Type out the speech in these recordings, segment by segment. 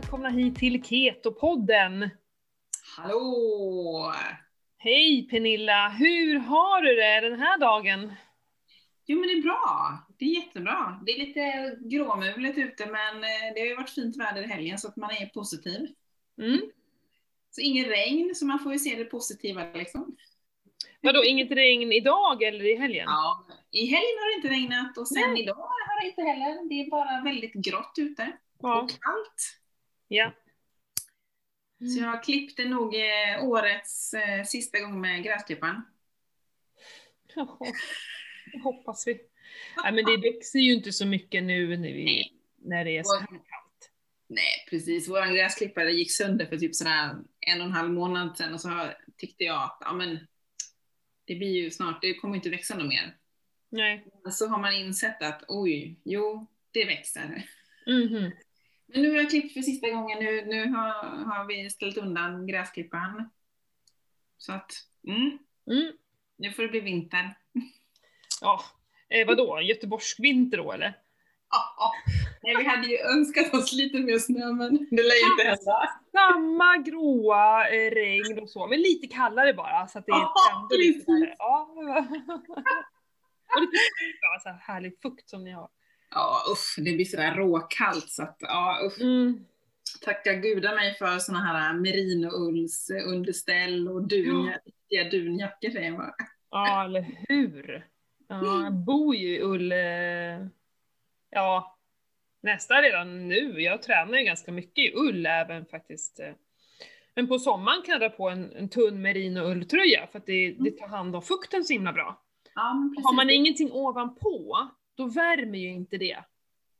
välkomna hit till Keto-podden. Hallå! Hej Pernilla, hur har du det den här dagen? Jo men det är bra, det är jättebra. Det är lite gråmulet ute men eh, det har ju varit fint väder i helgen så att man är positiv. Mm. Så ingen regn, så man får ju se det positiva liksom. Vadå, inget regn idag eller i helgen? Ja, i helgen har det inte regnat och sen Nej. idag har det inte heller. Det är bara väldigt grått ute Ja. och kallt. Ja. Så jag klippte nog eh, årets eh, sista gång med gräsklipparen. Ja, hoppas vi. Nej men det växer ju inte så mycket nu när, vi, när det är så här kallt. Nej, precis. Vår gräsklippare gick sönder för typ sådär en och en halv månad sedan och så tyckte jag att ja, men, det blir ju snart, det kommer inte växa något mer. Nej. Så har man insett att oj, jo, det växer. Mhm. Men nu har jag klippt för sista gången, nu, nu har, har vi ställt undan gräsklipparen. Så att, mm, Mm. nu får det bli vinter. Ja, eh, vadå, göteborgsk vinter då eller? Ja, ja. Nej, vi hade ju önskat oss lite mer snö, men det lär ju inte hända. Samma gråa eh, regn och så, men lite kallare bara så att det ändå lite kallare. Ja. och lite så här härlig fukt som ni har. Ja, usch, det blir sådär råkallt så att, ja, usch. Mm. Tacka gudar mig för såna här merinoulls underställ och dun, riktiga dunjackor säger man. Ja, eller hur? Ja, jag bor ju i ull, ja, nästan redan nu. Jag tränar ju ganska mycket i ull även faktiskt. Men på sommaren kan jag dra på en, en tunn merinoulltröja för att det, det tar hand om fukten så himla bra. Ja. Har man ingenting ovanpå, då värmer ju inte det.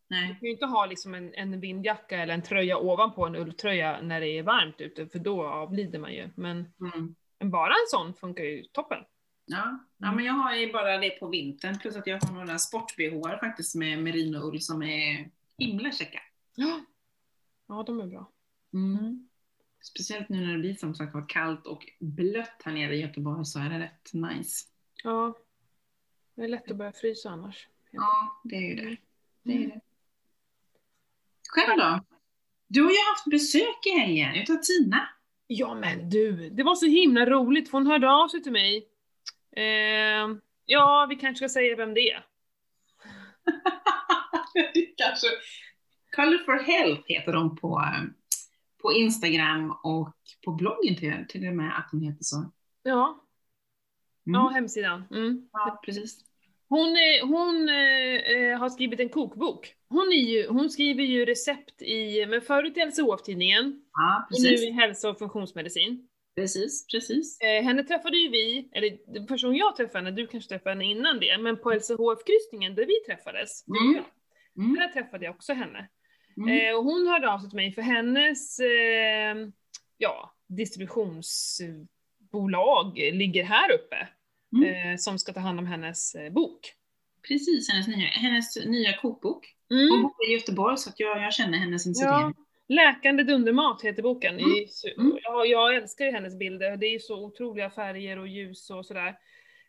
Nej. Du kan ju inte ha liksom en, en vindjacka eller en tröja ovanpå en ulltröja när det är varmt ute, för då avlider man ju. Men Mm. bara en sån funkar ju toppen. Ja. ja, men jag har ju bara det på vintern plus att jag har några sport-bh faktiskt med merinoull som är himla käcka. Ja, ja de är bra. Mm. Speciellt nu när det blir som sagt var kallt och blött här nere i Göteborg så är det rätt nice. Ja. Det är lätt att börja frysa annars. Ja, det är ju det. det, är Mm. det. Själv då? Du har ju haft besök i helgen utav Tina. Ja men du, det var så himla roligt för hon hörde av sig till mig. Eh, ja, vi kanske ska säga vem det är. Kanske. Color for Health heter de på, eh, på Instagram och på bloggen till, till och med att hon heter så. Ja, Mm. ja hemsidan. Mm. ja precis. Hon, hon eh, eh, har skrivit en kokbok. Hon, ju, hon skriver ju recept i, men förut i LCHF-tidningen, Ja, och nu i hälsa och funktionsmedicin. Precis, precis. Eh, henne träffade ju vi, eller person jag träffade henne, du kanske träffade henne innan det, men på LCHF-kryssningen där vi träffades, Mm. jag, Mm. där träffade jag också henne. Mm. Eh, och hon hörde av sig till mig för hennes eh, ja, distributionsbolag ligger här uppe. Mm. Eh, som ska ta hand om hennes eh, bok. Precis, hennes nya, hennes nya kokbok. Hon Mm. bor i Göteborg så att jag, jag känner henne sen Ja. Läkande dundermat heter boken. Så- Mm. Jag, jag älskar ju hennes bilder, det är så otroliga färger och ljus och sådär.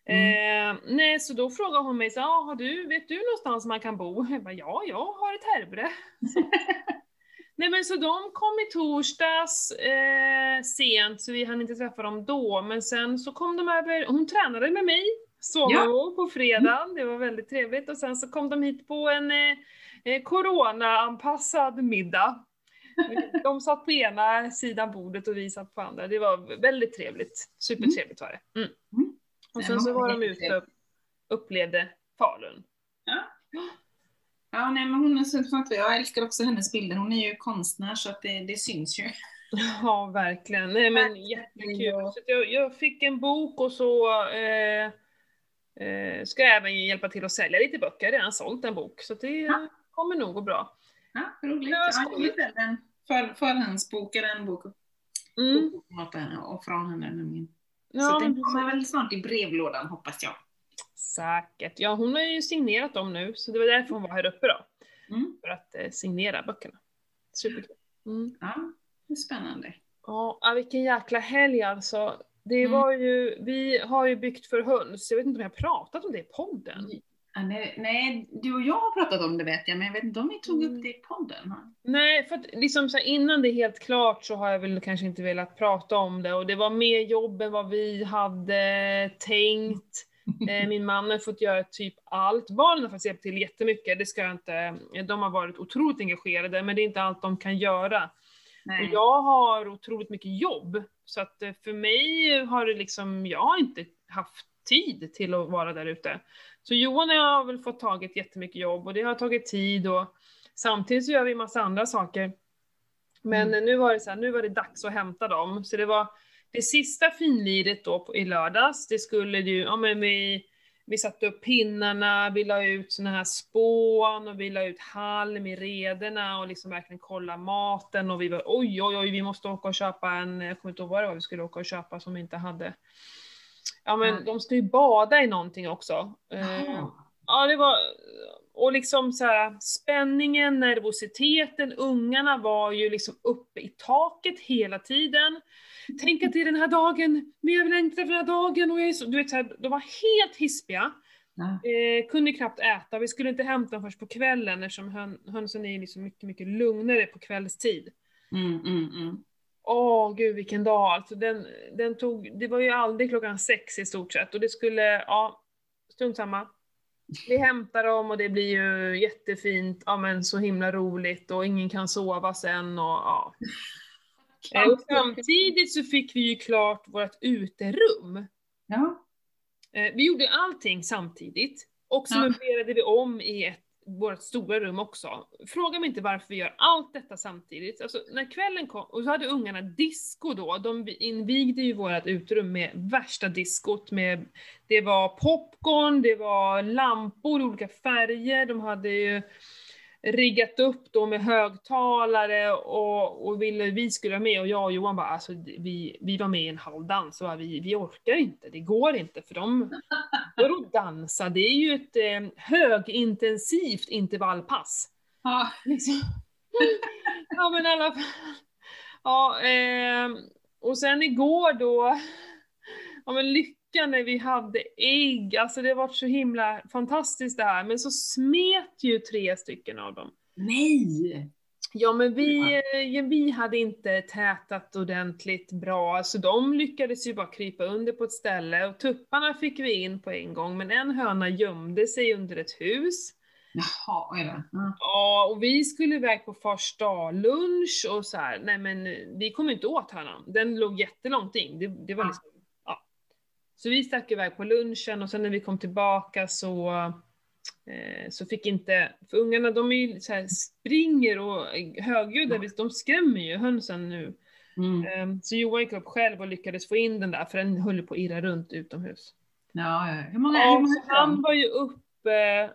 Eh, nej, så då frågar hon mig så ah, har du, vet du någonstans man kan bo? Jag bara, ja, jag har ett härbre. Nej men så de kom i torsdags eh, sent, så vi hann inte träffa dem då, men sen så kom de över, hon tränade med mig, sov Ja. på fredagen, det var väldigt trevligt, och sen så kom de hit på en eh, eh, corona-anpassad middag. De satt på ena sidan bordet och vi satt på andra. Det var väldigt trevligt. Supertrevligt var det. Mm. Mm. Och sen så var de ute och upplevde Falun. Ja, nej, men hon är så fantastisk. Jag älskar också hennes bilder. Hon är ju konstnär så att det, det syns ju. Ja, verkligen. Nej, men jättekul. Så att jag, jag fick en bok och så eh, eh, ska jag även hjälpa till att sälja lite böcker. Jag har redan sålt en bok, så det Ja. kommer nog gå bra. Ja, roligt. Ja, Ja, jag hittade en för, förhandsbok, eller en bok Mm. och från henne nämligen. så Ja, den men kommer väl snart i brevlådan hoppas jag. Säkert. Ja, hon har ju signerat dem nu, så det var därför hon var här uppe då. Mm. För att eh, signera böckerna. Superkul. Mm. Ja, det är spännande. Ja, ah, vilken jäkla helg alltså. Det Mm. var ju, vi har ju byggt för höns, jag vet inte om jag har pratat om det i podden. Ja, nej, nej, du och jag har pratat om det vet jag, men jag vet inte om vi tog Mm. upp det i podden. Nej, för att liksom så här, innan det är helt klart så har jag väl kanske inte velat prata om det och det var mer jobb än vad vi hade tänkt. Eh, min man har fått göra typ allt. Barnen har faktiskt hjälpt till jättemycket, det ska jag inte... De har varit otroligt engagerade, men det är inte allt de kan göra. Och jag har otroligt mycket jobb, så att eh, för mig har det liksom, jag har inte haft tid till att vara där ute. Så Johan och jag har väl fått tagit jättemycket jobb och det har tagit tid och samtidigt så gör vi massa andra saker. Men Mm. eh, nu var det så här, nu var det dags att hämta dem, så det var det sista finliret då på, i lördags, det skulle ju, ja men vi, vi satte upp pinnarna, vi la ut såna här spån och vi la ut halm i rederna och liksom verkligen kolla maten och vi var oj oj oj vi måste åka och köpa en, jag kommer inte ihåg vad det var vi skulle åka och köpa som vi inte hade. Ja men Mm. de ska ju bada i någonting också. Jaha. Ja, det var... Och liksom så här, spänningen, nervositeten, ungarna var ju liksom uppe i taket hela tiden. Tänk att det är den här dagen, men jag längtar efter den här dagen och jag är så... Du vet så här, de var helt hispiga. Ja. Eh, kunde knappt äta, vi skulle inte hämta dem först på kvällen eftersom hön, hönsen är liksom mycket, mycket lugnare på kvällstid. Mm, mm, mm. Åh gud vilken dag, alltså den, den tog, det var ju aldrig klockan sex i stort sett och det skulle, ja, strunt samma. Vi hämtar dem och det blir ju jättefint, ja men så himla roligt och ingen kan sova sen och ja. Och samtidigt så fick vi ju klart vårt uterum. Ja. Eh, Vi gjorde allting samtidigt och så Ja. möblerade vi om i ett, vårt stora rum också. Fråga mig inte varför vi gör allt detta samtidigt. Alltså när kvällen kom, och så hade ungarna disco då, de invigde ju vårt utrum med värsta diskot med, det var popcorn, det var lampor i olika färger, de hade ju riggat upp då med högtalare och, och ville vi skulle vara med och jag och Johan bara alltså vi, vi var med i en halv dans och bara, vi, vi orkar inte, det går inte för de Vadå dansa? Det är ju ett eh, högintensivt intervallpass. Ja. Liksom. ja men i alla fall. Ja, ehm, och sen igår då, ja men lyckan när vi hade ägg, alltså det var så himla fantastiskt det här, men så smet ju tre stycken av dem. Nej! Ja men vi, eh, vi hade inte tätat ordentligt bra, så de lyckades ju bara krypa under på ett ställe och tupparna fick vi in på en gång, men en höna gömde sig under ett hus. Jaha, oj då. Ja. Ja, och vi skulle iväg på fars lunch och så här. nej men vi kom inte åt hönan. Den låg jättelångt in. Det, det var Ja. liksom, ja. Så vi stack iväg på lunchen och sen när vi kom tillbaka så, eh, så fick inte, för ungarna de är ju så här, springer och högljudda, Ja. de skrämmer ju hönsen nu. Mm. Eh, så Johan gick upp själv och lyckades få in den där för den höll på att irra runt utomhus. Ja. Hur många, hur många han var ju uppe,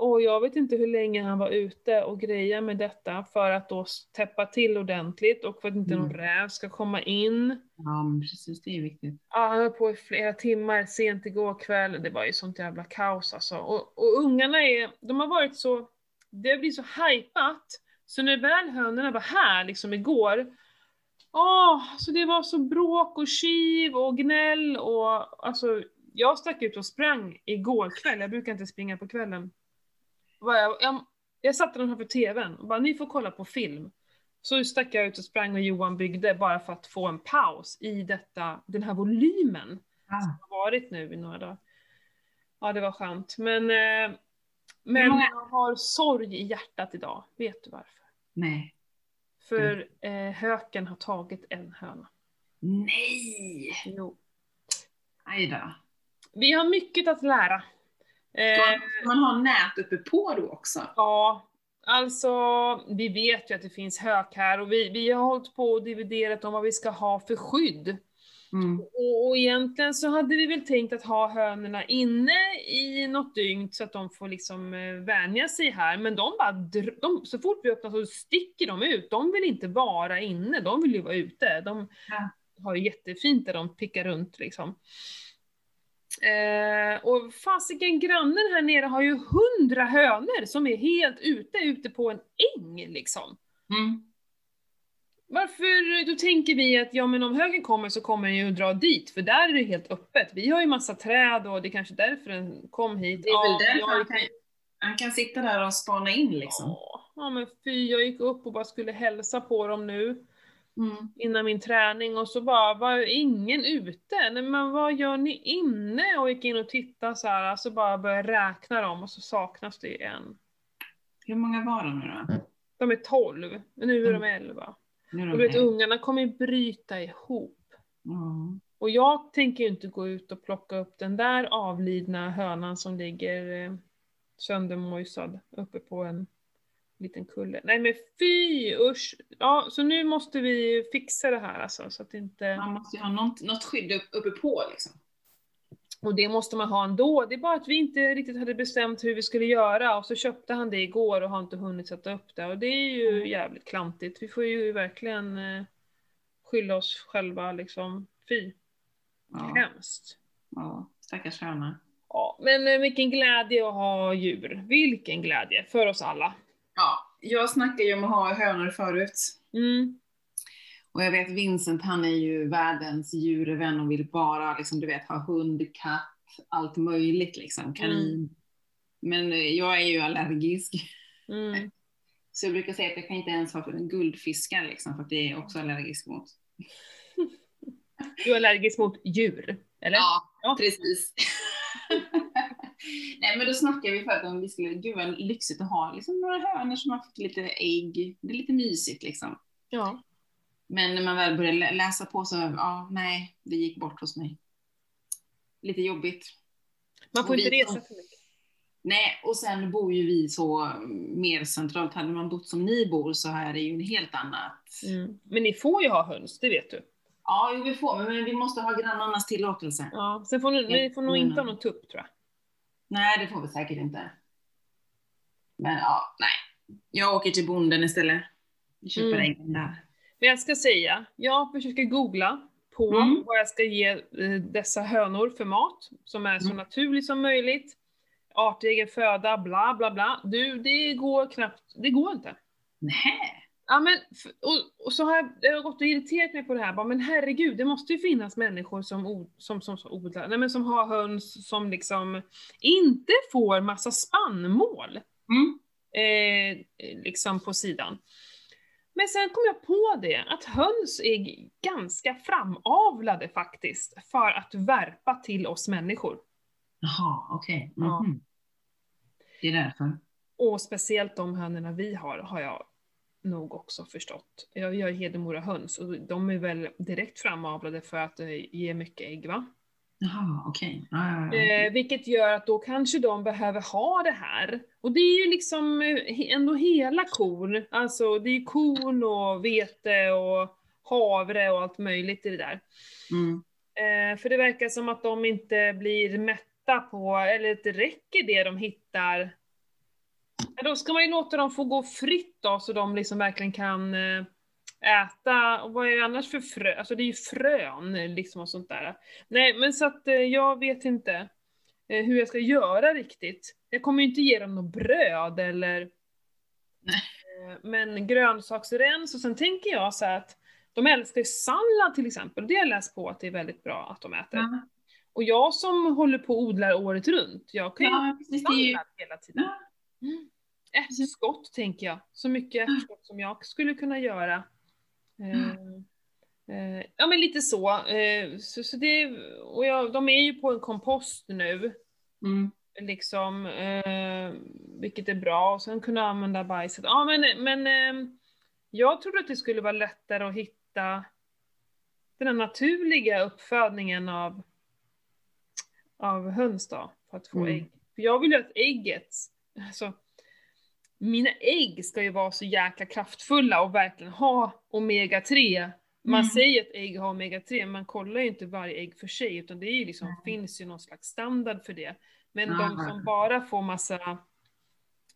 och jag vet inte hur länge han var ute och grejade med detta för att då täppa till ordentligt och för att inte Mm. någon räv ska komma in. Ja, men precis. Det är viktigt. Ja, han höll på i flera timmar sent igår kväll, det var ju sånt jävla kaos alltså. Och, och ungarna är, de har varit så, det blir så hypat, så när väl hönorna var här liksom igår, Åh, så det var så bråk och kiv och gnäll och alltså jag stack ut och sprang igår kväll, jag brukar inte springa på kvällen. Var Jag, jag, jag satte dem framför tvn och bara ni får kolla på film. Så stack jag ut och sprang och Johan byggde bara för att få en paus i detta, den här volymen Ah. som har varit nu i några dagar. Ja, det var skönt. Men, eh, men många- jag har sorg i hjärtat idag. Vet du varför? Nej. För eh, höken har tagit en höna. Nej! Jo. Aj då. Vi har mycket att lära. Ska Eh, man ha nät uppe på då också? ja, alltså vi vet ju att det finns hök här och vi, vi har hållit på och dividerat om vad vi ska ha för skydd. Mm. Och, och egentligen så hade vi väl tänkt att ha hönorna inne i något dygn så att de får liksom eh, vänja sig här, men de bara de, så fort vi öppnar så sticker de ut. De vill inte vara inne, de vill ju vara ute. De Ja. har ju jättefint där de pickar runt liksom. Eh, och fasiken grannen här nere har ju hundra hönor som är helt ute, ute på en äng liksom. Mm. Varför då tänker vi att ja men om högen kommer så kommer den ju dra dit, för där är det helt öppet. Vi har ju massa träd och det är kanske därför den kom hit. Det är väl Ja, därför han kan, han kan sitta där och spana in liksom. Ja, Ja men fy, jag gick upp och bara skulle hälsa på dem nu Mm. innan min träning och så bara var ingen ute. Nej men vad gör ni inne? Och gick in och tittade så här, så bara började räkna dem och så saknas det en. Hur många var de nu då? De är 12, men nu är de Mm. 11. Nu är de Och du vet ungarna kommer ju bryta ihop. Mm. Och jag tänker ju inte gå ut och plocka upp den där avlidna hönan som ligger eh, söndermojsad uppe på en liten kulle. Nej men fy usch! Ja, så nu måste vi fixa det här alltså, så att inte... Man måste ju ha något, något skydd upp, uppe på liksom. Och det måste man ha ändå. Det är bara att vi inte riktigt hade bestämt hur vi skulle göra och så köpte han det igår och har inte hunnit sätta upp det. Och det är ju Mm. jävligt klantigt. Vi får ju verkligen eh, skylla oss själva liksom. Fy, Ja, hemskt. ja. Stackars höna. Ja, men eh, vilken glädje att ha djur. Vilken glädje för oss alla. Ja, jag snackade ju om att ha hönor förut. Mm. Och jag vet Vincent, han är ju världens djurvän och vill bara liksom, du vet, ha hund, katt, allt möjligt liksom, kanin. Men eh, jag är ju allergisk. Mm. Så jag brukar säga att jag kan inte ens ha guldfiskar liksom, för att det är också allergisk mot. Du är allergisk mot djur, eller? Ja, Ja. precis. Nej men då snackade vi förut om vi skulle, gud vad lyxigt att ha liksom några hönor som man fick lite ägg. Det är lite mysigt liksom. Ja. Men när man väl började lä- läsa på så, ja nej, det gick bort hos mig. Lite jobbigt. Man får Och inte vi resa för mycket. Nej, och sen bor ju vi så mer centralt. Hade man bott som ni bor så här är det ju en helt annat. Mm. Men ni får ju ha höns, det vet du. Ja, vi får, men vi måste ha grannarnas tillåtelse. Ja. Sen får ni, ni får nog inte ha någon tupp tror jag. Nej, det får vi säkert inte. Men ja, nej. Jag åker till bonden istället. Vi köper Mm. äggen där. Men jag ska säga, jag försöker googla på Mm. vad jag ska ge eh, dessa hönor för mat, som är så Mm. naturlig som möjligt. Artegen föda, bla bla bla. Du, det går knappt, det går inte. Nej. Ja, men, och, och så har jag, jag har gått och irriterat mig på det här, bara, men herregud, det måste ju finnas människor som, som, som, som odlar, nej men som har höns som liksom inte får massa spannmål Mm. eh, liksom på sidan. Men sen kom jag på det, att höns är ganska framavlade faktiskt, för att värpa till oss människor. Jaha, okej. Ja. Mhm. Det är därför. Och speciellt de hönorna vi har, har jag nog också förstått. Jag gör Hedemora höns och de är väl direkt framavlade för att eh, ge mycket ägg va? Jaha, okej. Ja, ja, ja. Eh, vilket gör att då kanske de behöver ha det här. Och det är ju liksom eh, ändå hela kor. Alltså det är ju korn och vete och havre och allt möjligt i det där. Mm. Eh, för det verkar som att de inte blir mätta på, eller det räcker det de hittar. Ja, då ska man ju låta dem få gå fritt då, så de liksom verkligen kan eh, äta, och vad är det annars för frö? Alltså det är ju frön liksom och sånt där. Nej, men så att eh, jag vet inte eh, hur jag ska göra riktigt. Jag kommer ju inte ge dem något bröd eller Nej. Men grönsaksrens och sen tänker jag så att de älskar ju sallad till exempel, det har jag läst på att det är väldigt bra att de äter. Ja, Och jag som håller på och odlar året runt, jag kan ju ja, ju... sallad hela tiden. Ja. Mm. Ärtskott tänker jag, så mycket ärtskott som jag skulle kunna göra. Eh, eh, ja men lite så. Eh, så, så det, och jag, de är ju på en kompost nu, Mm. liksom, eh, vilket är bra, och sen kunna använda bajset. Ja men, men eh, jag trodde att det skulle vara lättare att hitta den här naturliga uppfödningen av, av höns då, för att få Mm. ägg. För jag vill ju att ägget, alltså, mina ägg ska ju vara så jäkla kraftfulla och verkligen ha omega-3. Man Mm. säger att ägg har omega-3, men man kollar ju inte varje ägg för sig, utan det är ju liksom, Nej. finns ju någon slags standard för det. Men Ah. de som bara får massa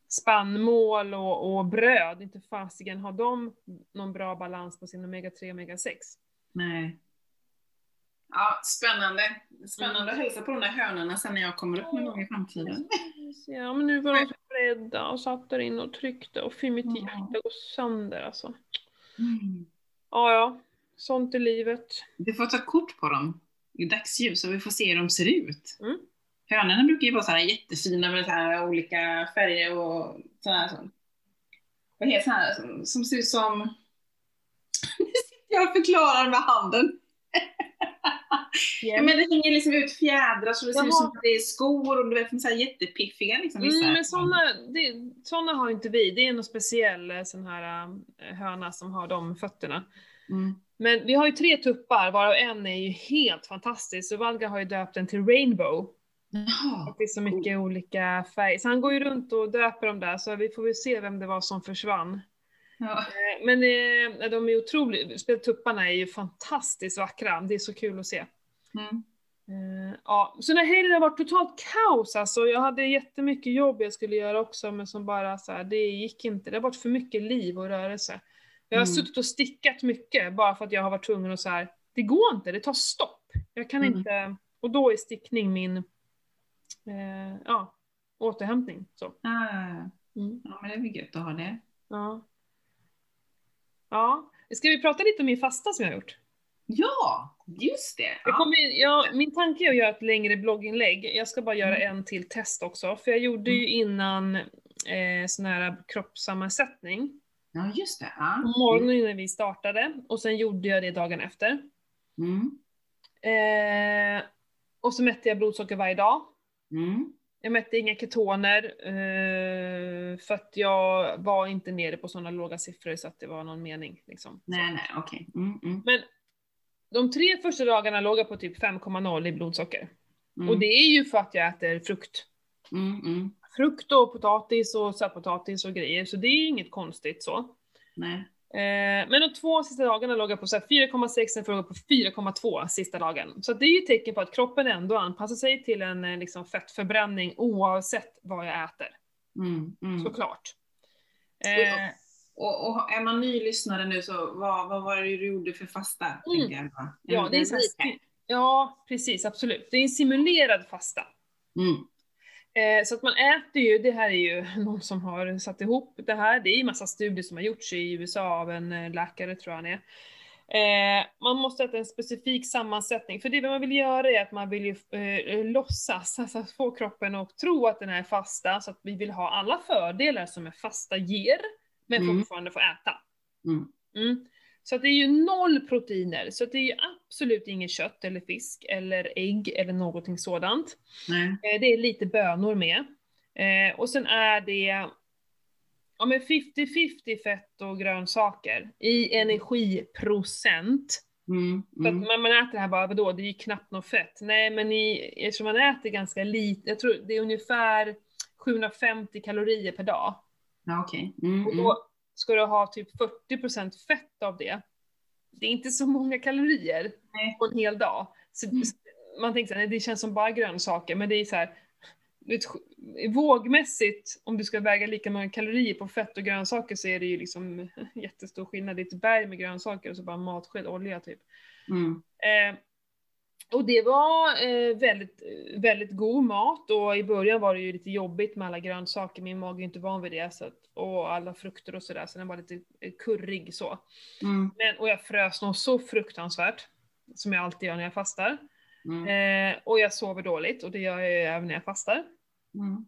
spannmål och, och bröd, inte fasiken har de någon bra balans på sin omega-3 och omega-6. Nej. Ja, spännande. Spännande att hälsa på de där hönorna sen när jag kommer upp någon gång i framtiden. Ja men nu var de rädda och satt där inne och tryckte och fy mitt Ja. hjärta går sönder alltså. Mm. Ja ja. sånt är livet. Du får ta kort på dem i dagsljus så vi får se hur de ser ut. Mm. Hönorna brukar ju vara så här jättefina med så här olika färger och sådär. Så. Vad heter så här som, som ser ut som... Nu sitter jag och förklarar med handen. Ja, men det hänger liksom ut fjädrar så det ser ut som att det är skor och du vet, så här jättepiffiga liksom. vissa. Mm, men såna, det, såna har inte vi. Det är någon speciell eh, sån här eh, höna som har de fötterna. Mm. Men vi har ju tre tuppar, varav en är ju helt fantastisk. Så Valga har ju döpt den till Rainbow. Jaha. Det är så mycket olika färger. Så han går ju runt och döper dem där, så vi får väl se vem det var som försvann. Ja. Eh, Men eh, de är speciellt tupparna är ju fantastiskt vackra. Det är så kul att se. Mm. Eh, ja, så den här helgen har varit totalt kaos alltså. Jag hade jättemycket jobb jag skulle göra också, men som bara så här, det gick inte. Det har varit för mycket liv och rörelse. Jag har Mm. suttit och stickat mycket bara för att jag har varit tvungen att så här, det går inte, det tar stopp. Jag kan Mm. inte, och då är stickning min, eh, ja, återhämtning. Så. Ah, Mm. ja, men det är väl gött att ha det. Ja. Ja, ska vi prata lite om min fasta som jag har gjort? Ja, just det. Jag Ja. kommer, ja, min tanke är att göra ett längre blogginlägg. Jag ska bara göra Mm. en till test också. För jag gjorde ju innan eh, sån här kroppssammansättning. ja, just det. Ja. På morgonen innan vi startade. Och sen gjorde jag det dagen efter. Mm. Eh, och så mätte jag blodsocker varje dag. Mm. Jag mätte inga ketoner. Eh, för att jag var inte nere på sådana låga siffror så att det var någon mening. Liksom. Nej, nej, okej. Mm, mm, Men de tre första dagarna låg jag på typ 5,0 i blodsocker. mm. Och det är ju för att jag äter frukt. Mm, mm. frukt och potatis och sötpotatis och grejer, så det är inget konstigt så. Nej. Eh, men de två sista dagarna låg jag på så här 4,6, sen får jag på 4,2 sista dagen. Så det är ju ett tecken på att kroppen ändå anpassar sig till en eh, liksom, fettförbränning oavsett vad jag äter, Mm, mm. såklart. Eh, Och, och är man ny lyssnare nu så vad, vad var det du gjorde för fasta? Mm. jag ja, det är ja, precis, absolut. Det är en simulerad fasta. Mm. Eh, så att man äter ju, det här är ju någon som har satt ihop det här, det är ju massa studier som har gjorts i USA av en eh, läkare tror jag han är. Eh, man måste äta en specifik sammansättning, för det man vill göra är att man vill ju eh, låtsas, alltså få kroppen att tro att den är fasta, så att vi vill ha alla fördelar som en fasta ger, men Mm. fortfarande få äta. Mm. Mm. Så att det är ju noll proteiner, så att det är ju absolut inget kött eller fisk eller ägg eller någonting sådant. Nej. Eh, Det är lite bönor med. Eh, och sen är det ja, men 50-50 fett och grönsaker i energiprocent. Mm. Så att Mm. man, man äter det här bara, vadå, det är ju knappt något fett. Nej men i, eftersom man äter ganska lite, jag tror det är ungefär 750 kalorier per dag. Ja, okej. Mm, Och mm. då ska du ha typ 40% fett av det. Det är inte så många kalorier Nej. på en hel dag. Så, Mm. Man tänker nej, det känns som bara grönsaker, men det är så här. vet, Vågmässigt, om du ska väga lika många kalorier på fett och grönsaker så är det ju liksom jättestor skillnad. Det är ett berg med grönsaker och så bara matsked olja typ. Mm. Eh, och det var eh, väldigt, väldigt god mat och i början var det ju lite jobbigt med alla grönsaker, min mage är inte van vid det, så att, och alla frukter och sådär, så den var lite eh, kurrig så. Mm. Men, och jag frös nog så fruktansvärt, som jag alltid gör när jag fastar. Mm. Eh, och jag sover dåligt, och det gör jag ju även när jag fastar. Mm.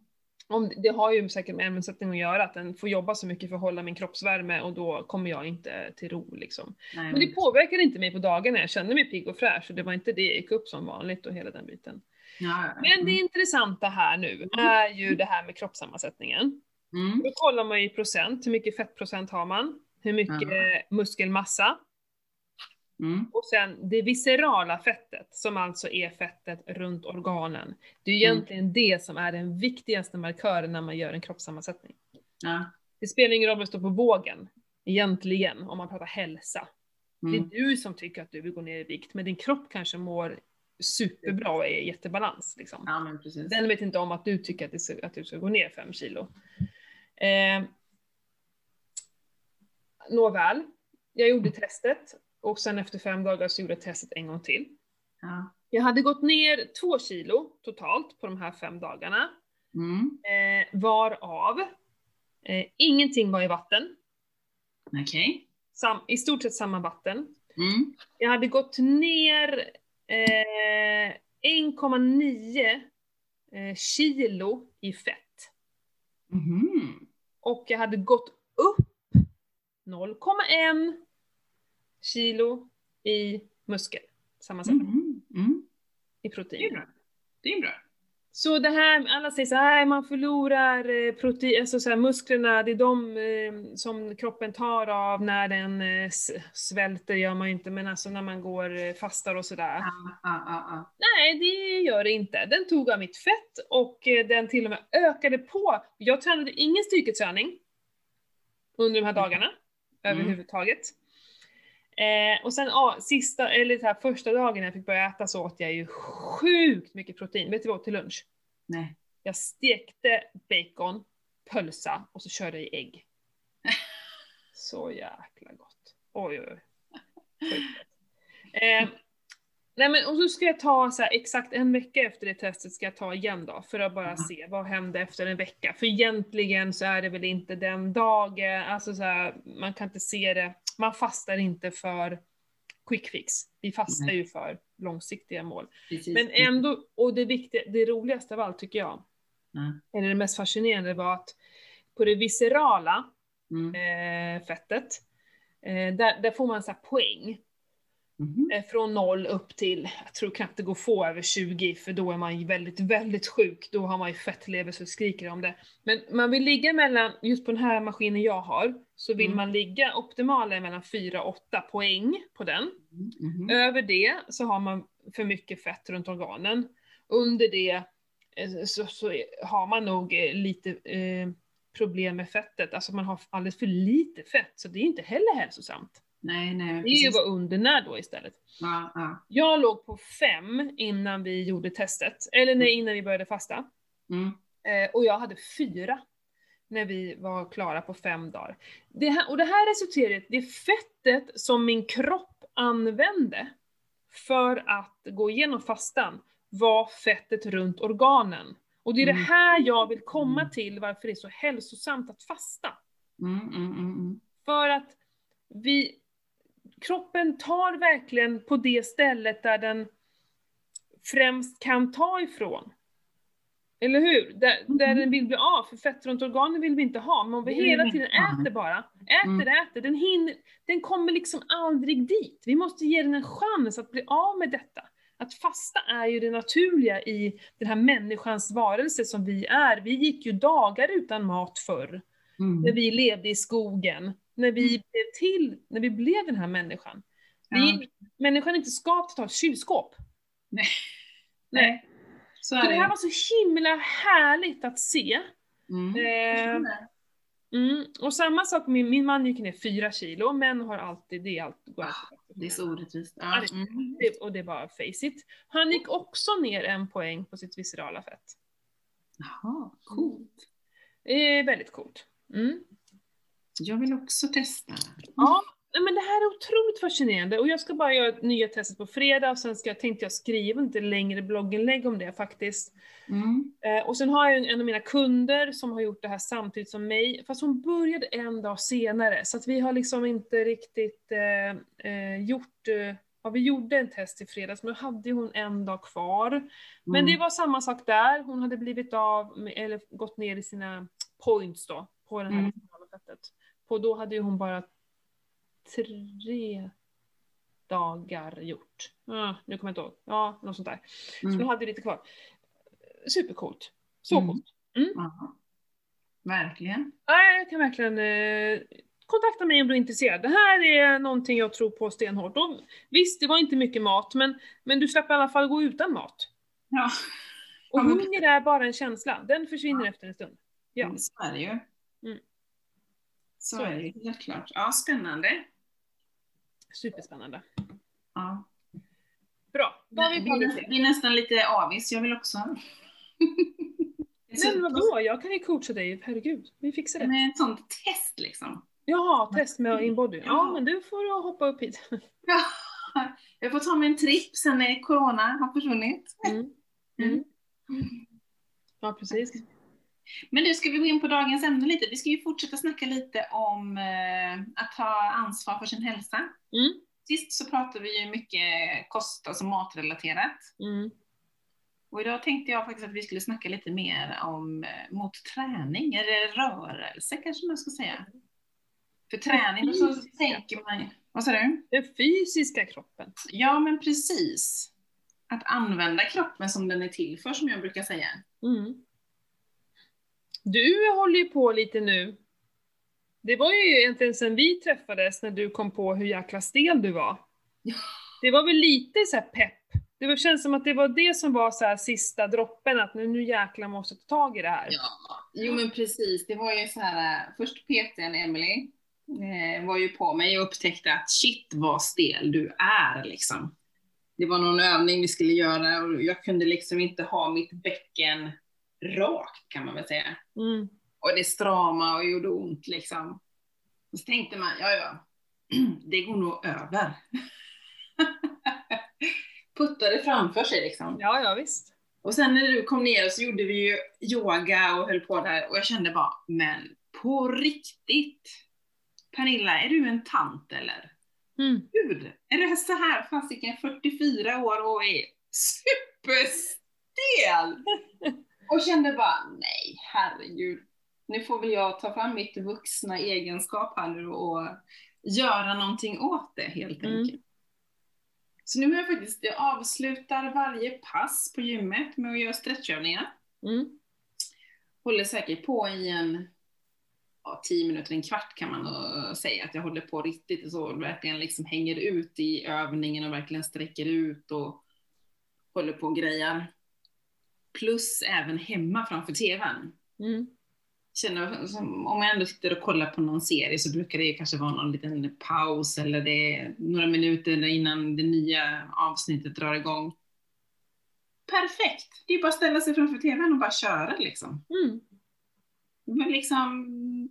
Om, det har ju säkert med ämnessättning att göra, att den får jobba så mycket för att hålla min kroppsvärme och då kommer jag inte till ro liksom. Nej, Men det påverkade inte mig på dagarna, jag kände mig pigg och fräsch och det var inte det, jag gick upp som vanligt och hela den biten. ja, ja. Men det intressanta här nu är ju det här med kroppssammansättningen. Mm. Då kollar man ju i procent, hur mycket fettprocent har man? Hur mycket muskelmassa? Mm. Och sen det viscerala fettet, som alltså är fettet runt organen. Det är Mm. egentligen det som är den viktigaste markören när man gör en kroppssammansättning. Ja. Det spelar ingen roll om det står på vågen, egentligen, om man pratar hälsa. Det Mm. är du som tycker att du vill gå ner i vikt, men din kropp kanske mår superbra och är i jättebalans. Liksom. ja. Den vet inte om att du tycker att, det, ska- att du ska gå ner fem kilo. Eh, nåväl, jag gjorde testet och sen efter fem dagar så gjorde jag testet en gång till. Ja. Jag hade gått ner två kilo totalt på de här fem dagarna, Mm. eh, varav eh, ingenting var i vatten, Okej. sam, i stort sett samma vatten. Mm. Jag hade gått ner eh, 1,9 eh, kilo i fett. Mhm. Och jag hade gått upp 0,1 kilo i muskel. Sammansättning, Mhm. Mm. i Det är protein. bra. Det är bra. Så det här, alla säger så här, man förlorar eh, protein, alltså så här, musklerna, det är de eh, som kroppen tar av när den eh, svälter, gör man ju inte, men alltså när man går eh, fastar och sådär. Ja, ja, ja. Nej, det gör det inte. Den tog av mitt fett och eh, den till och med ökade på. Jag tränade ingen styrketräning under de här dagarna Mm. överhuvudtaget. Eh, och sen ja, sista, eller här, första dagen jag fick börja äta så åt jag ju sjukt mycket protein. Vet du vad till lunch? Nej. Jag stekte bacon, pölsa och så körde jag i ägg. Så jäkla gott. Oj, oj, oj. Eh, nej men och så ska jag ta så här, exakt en vecka efter det testet ska jag ta igen då för att bara Mm. se vad hände efter en vecka. För egentligen så är det väl inte den dagen, alltså så här, man kan inte se det, man fastar inte för quick fix. Vi fastar ju för långsiktiga mål. Precis. Men ändå, och det viktiga, det roligaste av allt tycker jag, Mm. eller det mest fascinerande var att på det viscerala Mm. eh, fettet, eh, där, där får man så poäng. Eh, från 0 upp till, jag tror knappt det går att få över 20 för då är man ju väldigt, väldigt sjuk. Då har man ju fettlever så skriker om det. Men man vill ligga mellan, just på den här maskinen jag har, så vill Mm. man ligga optimala mellan 4 och 8 poäng på den. Mhm. Över det så har man för mycket fett runt organen. Under det eh, så, så har man nog eh, lite eh, problem med fettet, alltså man har alldeles för lite fett, så det är inte heller hälsosamt. Nej, nej, Det är ju att vara undernärd då istället. Ja, ja. Jag låg på fem innan vi gjorde testet, eller nej, innan vi började fasta. Mm. Eh, och jag hade fyra när vi var klara på fem dagar. Det här, och det här resulterade i att det fettet som min kropp använde för att gå igenom fastan var fettet runt organen. Och det är Mm. det här jag vill komma till varför det är så hälsosamt att fasta. Mm, mm, mm, mm. För att vi, kroppen tar verkligen på det stället där den främst kan ta ifrån. Eller hur? Där, där Mhm. den vill bli av, för fett runt organen vill vi inte ha, men om vi hela tiden äter bara, äter, Mm. äter, den, hinner, den kommer liksom aldrig dit. Vi måste ge den en chans att bli av med detta. Att fasta är ju det naturliga i den här människans varelse som vi är. Vi gick ju dagar utan mat förr Mm. när vi levde i skogen, när vi Mm. blev till, när vi blev den här människan. Vi, Ja. Människan är inte skapt att ha ett kylskåp. Nej. Nej. Så Så det här var så himla härligt att se. Mm. Eh, mm. Och samma sak, min, min man gick ner fyra kilo, män har alltid, det är alltid, går alltid Det är så orättvist. Ja. Mm. och det är bara face it. Han gick också ner en poäng på sitt viscerala fett. Jaha, coolt. Eh, väldigt coolt. Mm. Jag vill också testa. Ja, men det här är otroligt fascinerande och jag ska bara göra nya testet på fredag och sen ska, tänkte jag skriva inte längre blogginlägg om det faktiskt. Mm. Eh, och sen har jag en, en av mina kunder som har gjort det här samtidigt som mig, fast hon började en dag senare så att vi har liksom inte riktigt eh, eh, gjort eh, Ja, vi gjorde en test i fredags, men då hade hon en dag kvar. Men Mm. det var samma sak där, hon hade blivit av, med, eller gått ner i sina points då, på det här Mm. mm. På då hade ju hon bara tre dagar gjort. Ah, nu kommer jag inte ihåg. Ja, något sånt där. Så Mm. hon hade lite kvar. Supercoolt. Så Mm. coolt. Ja. Verkligen. Jag kan verkligen eh, kontakta mig om du är intresserad. Det här är någonting jag tror på stenhårt. Och visst, det var inte mycket mat, men, men du slapp i alla fall gå utan mat. Ja. Och Ja, hunger är bara en känsla, den försvinner efter en stund. Ja. Så är det ju. Mm. Så är det helt klart. Ja, spännande. Superspännande. Ja. Bra, då har vi vi är nästan lite avis, jag vill också. Men vadå, jag kan ju coacha dig, herregud. Vi fixar det. Med ett sånt test liksom. Jaha, test med inbody. Ja, Ja. men du får hoppa upp hit. Ja. Jag får ta mig en tripp sen när corona har försvunnit. Mm. Mm. Ja, precis. Men nu ska vi gå in på dagens ämne lite. Vi ska ju fortsätta snacka lite om eh, att ta ansvar för sin hälsa. Mm. Sist så pratade vi ju mycket kost, alltså matrelaterat. Mm. Och idag tänkte jag faktiskt att vi skulle snacka lite mer om eh, mot träning, eller rörelse kanske man ska säga. För träning så tänker man vad sa du? Den fysiska kroppen. Ja men precis. Att använda kroppen som den är till för som jag brukar säga. Mm. Du håller ju på lite nu. Det var ju egentligen sen vi träffades när du kom på hur jäkla stel du var. Det var väl lite så pepp. Det känns som att det var det som var så här sista droppen, att nu, nu jäklar måste ta tag i det här. Ja, jo men precis. Det var ju så här, först PTn Emily eh, var ju på mig och upptäckte att shit vad stel du är liksom. Det var någon övning vi skulle göra och jag kunde liksom inte ha mitt bäcken rakt kan man väl säga. Mm. Och det strama och gjorde ont liksom. Och så tänkte man, ja ja, det går nog över. Puttade framför sig liksom. Ja, ja visst. Och sen när du kom ner så gjorde vi ju yoga och höll på där och jag kände bara, men på riktigt? Pernilla, är du en tant eller? Mm. Gud, är det så här fasiken 44 år och är superstel? Och kände bara, nej herregud. Nu får väl jag ta fram mitt vuxna egenskap här nu och göra någonting åt det helt Mm. enkelt. Så nu har jag faktiskt, jag avslutar varje pass på gymmet med att göra stretchövningar. Mm. Håller säkert på i en ja, 10 minuter, en kvart kan man nog säga att jag håller på riktigt och så verkligen liksom hänger ut i övningen och verkligen sträcker ut och håller på och grejar. Plus även hemma framför TVn. Mm. Känner, om jag ändå sitter och kollar på någon serie så brukar det kanske vara någon liten paus eller det är några minuter innan det nya avsnittet drar igång. Perfekt! Det är bara att ställa sig framför TVn och bara köra liksom. Mm. Men liksom,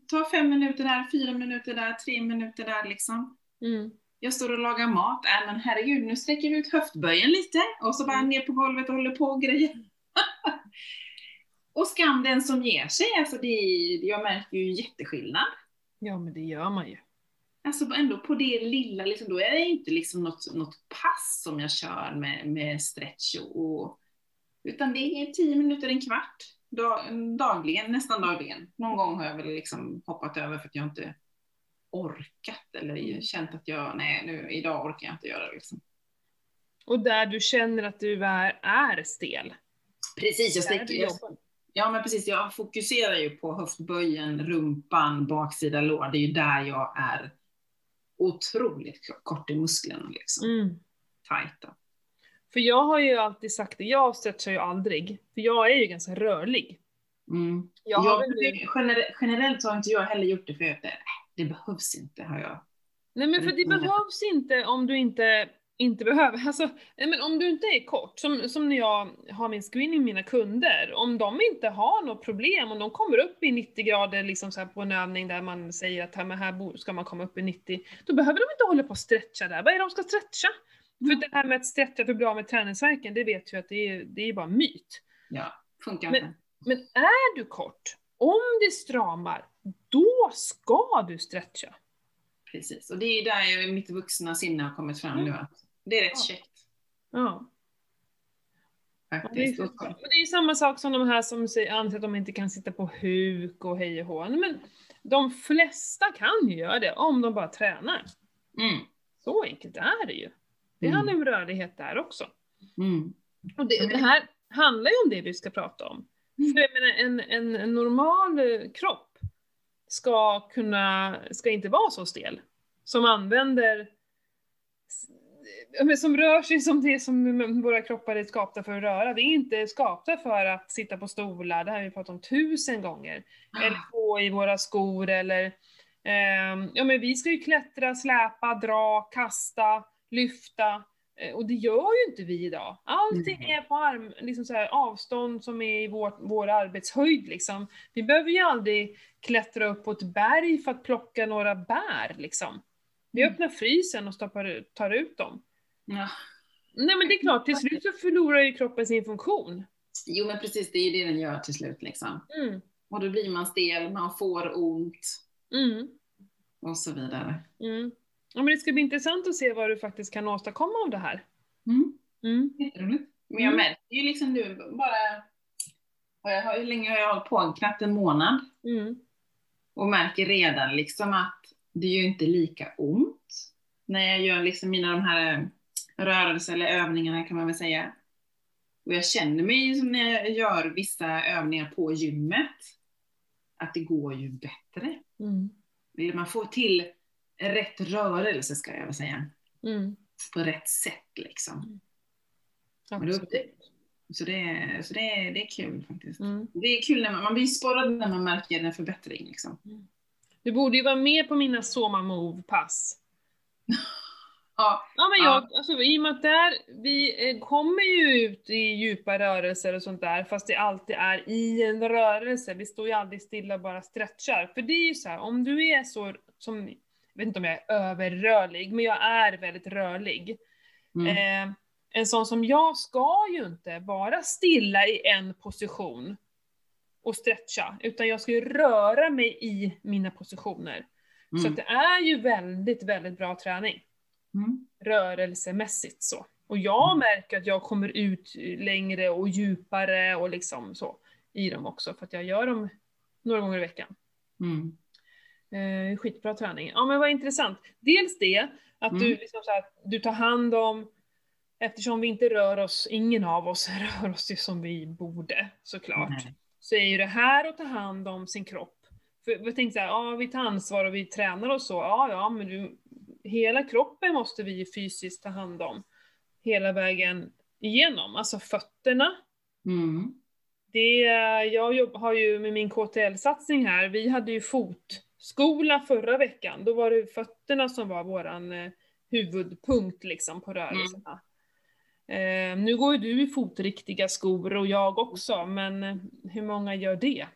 ta fem minuter där, fyra minuter där, tre minuter där liksom. Mm. Jag står och lagar mat, äh men herregud, nu sträcker vi ut höftböjen lite och så bara Mm. ner på golvet och håller på och grejer. och skam den som ger sig, alltså det, jag märker ju jätteskillnad. Ja, men det gör man ju. Alltså ändå på det lilla, liksom, då är det inte liksom något, något pass som jag kör med, med stretch och, utan det är tio minuter, en kvart dag, dagligen, nästan dagligen. Någon gång har jag väl liksom hoppat över för att jag inte orkat eller känt att jag, nej nu, idag orkar jag inte göra det liksom. Och där du känner att du är, är stel. Precis, jag jag, jobbar. ja men precis, jag fokuserar ju på höftböjen, rumpan, baksida lår, det är ju där jag är otroligt kort i musklerna liksom. Mm. Tajta. För jag har ju alltid sagt det, jag stretchar ju aldrig. För jag är ju ganska rörlig. Mm. Jag har Ja, väl nu... gener- generellt så har inte jag heller gjort det för att det, det behövs inte har jag. Nej men för det Mm. behövs inte om du inte, inte behöver. Alltså, men om du inte är kort, som, som när jag har min screening med mina kunder, om de inte har något problem, om de kommer upp i 90 grader liksom så på en övning där man säger att här, men här ska man komma upp i 90, då behöver de inte hålla på och stretcha där. Vad är det de ska stretcha? För Mm. det här med att stretcha för att bli av med träningsvärken, det vet ju att det är, det är bara myt. Ja, funkar Men- inte. Men är du kort, om det stramar, då ska du stretcha. Precis. Och det är där mitt vuxna sinne har kommit fram nu. Att det är rätt Ja. käckt Ja. Ja, det, är, faktiskt. Och- det är ju samma sak som de här som anser att de inte kan sitta på huk och hej och hå. Men de flesta kan ju göra det om de bara tränar. Mm. Så enkelt är det ju. Det handlar om rörlighet där också. Mm. Och det, det här handlar ju om det vi ska prata om. Mm. För jag menar, en, en, en normal eh, kropp ska kunna, ska inte vara så stel. Som använder, men som rör sig som det som våra kroppar är skapta för att röra. Vi är inte skapta för att sitta på stolar, det här har vi pratat om tusen gånger. Eller gå i våra skor eller ehm, ja men vi ska ju klättra, släpa, dra, kasta, lyfta. Eh, Och det gör ju inte vi idag. Allting Nej. är på arm, liksom så här, avstånd som är i vår, vår arbetshöjd liksom. Vi behöver ju aldrig klättra upp på ett berg för att plocka några bär liksom. Vi öppnar frysen och stoppar tar ut dem. Ja. Nej men det är klart, till slut så förlorar ju kroppen sin funktion. Jo men precis, det är ju det den gör till slut liksom. Mm. Och då blir man stel, man får ont Mm. och så vidare. Mm. Ja, men det ska bli intressant att se vad du faktiskt kan åstadkomma av det här. Mm. Mm. Jätteroligt. Men jag Mm. märker ju liksom nu bara, har hur länge har jag hållit på? Knappt en månad. Mm. Och märker redan liksom att det är ju inte lika ont när jag gör liksom mina de här eh, rörelser eller övningarna kan man väl säga. Och jag känner mig som när jag gör vissa övningar på gymmet, att det går ju bättre. Mm. Eller man får till rätt rörelse ska jag väl säga. Mm. På rätt sätt liksom. Absolut. upp Så det, är- så det, det är kul faktiskt. Mm. Det är kul när man, man blir sporrad när man märker en förbättring liksom. Du borde ju vara med på mina Soma Move-pass. Ja, Ja men Ja. jag, alltså i och med att där, vi eh, kommer ju ut i djupa rörelser och sånt där, fast det alltid är i en rörelse. Vi står ju aldrig stilla och bara stretchar. För det är ju så här, om du är så, som, jag vet inte om jag är överrörlig, men jag är väldigt rörlig. mm. Eh, en sån som jag ska ju inte vara stilla i en position och stretcha, utan jag ska ju röra mig i mina positioner. Så Mm. att det är ju väldigt, väldigt bra träning Mm. rörelsemässigt så. Och jag Mm. märker att jag kommer ut längre och djupare och liksom så i dem också, för att jag gör dem några gånger i veckan. Mm. Eh, skitbra träning. Ja men vad intressant. Dels det, att du, Mm. liksom så här, du tar hand om, eftersom vi inte rör oss, ingen av oss rör oss ju som vi borde såklart, Nej. Så är ju det här att ta hand om sin kropp. För jag tänkte såhär, ja vi tar ansvar och vi tränar och så, ja ja men du, hela kroppen måste vi fysiskt ta hand om. Hela vägen igenom, alltså fötterna, Mm. det, jag jobb, har ju med min KTL-satsning här, vi hade ju fotskola förra veckan. Då var det fötterna som var våran eh, huvudpunkt liksom på rörelserna. Eh, nu går ju du i fotriktiga skor och jag också, men eh, hur många gör det?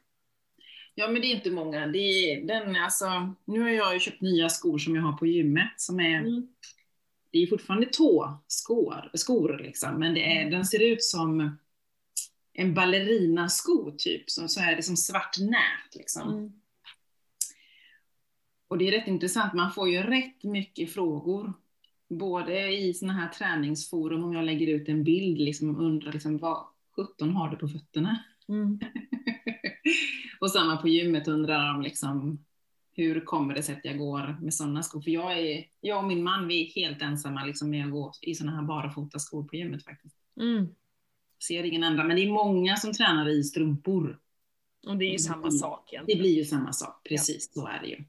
Ja men det är inte många. Det är, den, alltså, nu har jag ju köpt nya skor som jag har på gymmet som är, Mm. det är fortfarande tåskor, skor liksom, men det är, den ser ut som en ballerinasko typ, så, så är det som svart nät liksom. Mm. Och det är rätt intressant, man får ju rätt mycket frågor. Både i såna här träningsforum, om jag lägger ut en bild liksom, och undrar liksom, vad 17 har du på fötterna? Mm. och samma på gymmet undrar de liksom, hur kommer det sig att jag går med sådana skor? För jag, är, jag och min man, vi är helt ensamma liksom, med att gå i sådana här barfota skor på gymmet faktiskt. Mm. Ser ingen andra, men det är många som tränar i strumpor. Och det är ju samma sak Det egentligen. blir ju samma sak, precis så är det ju.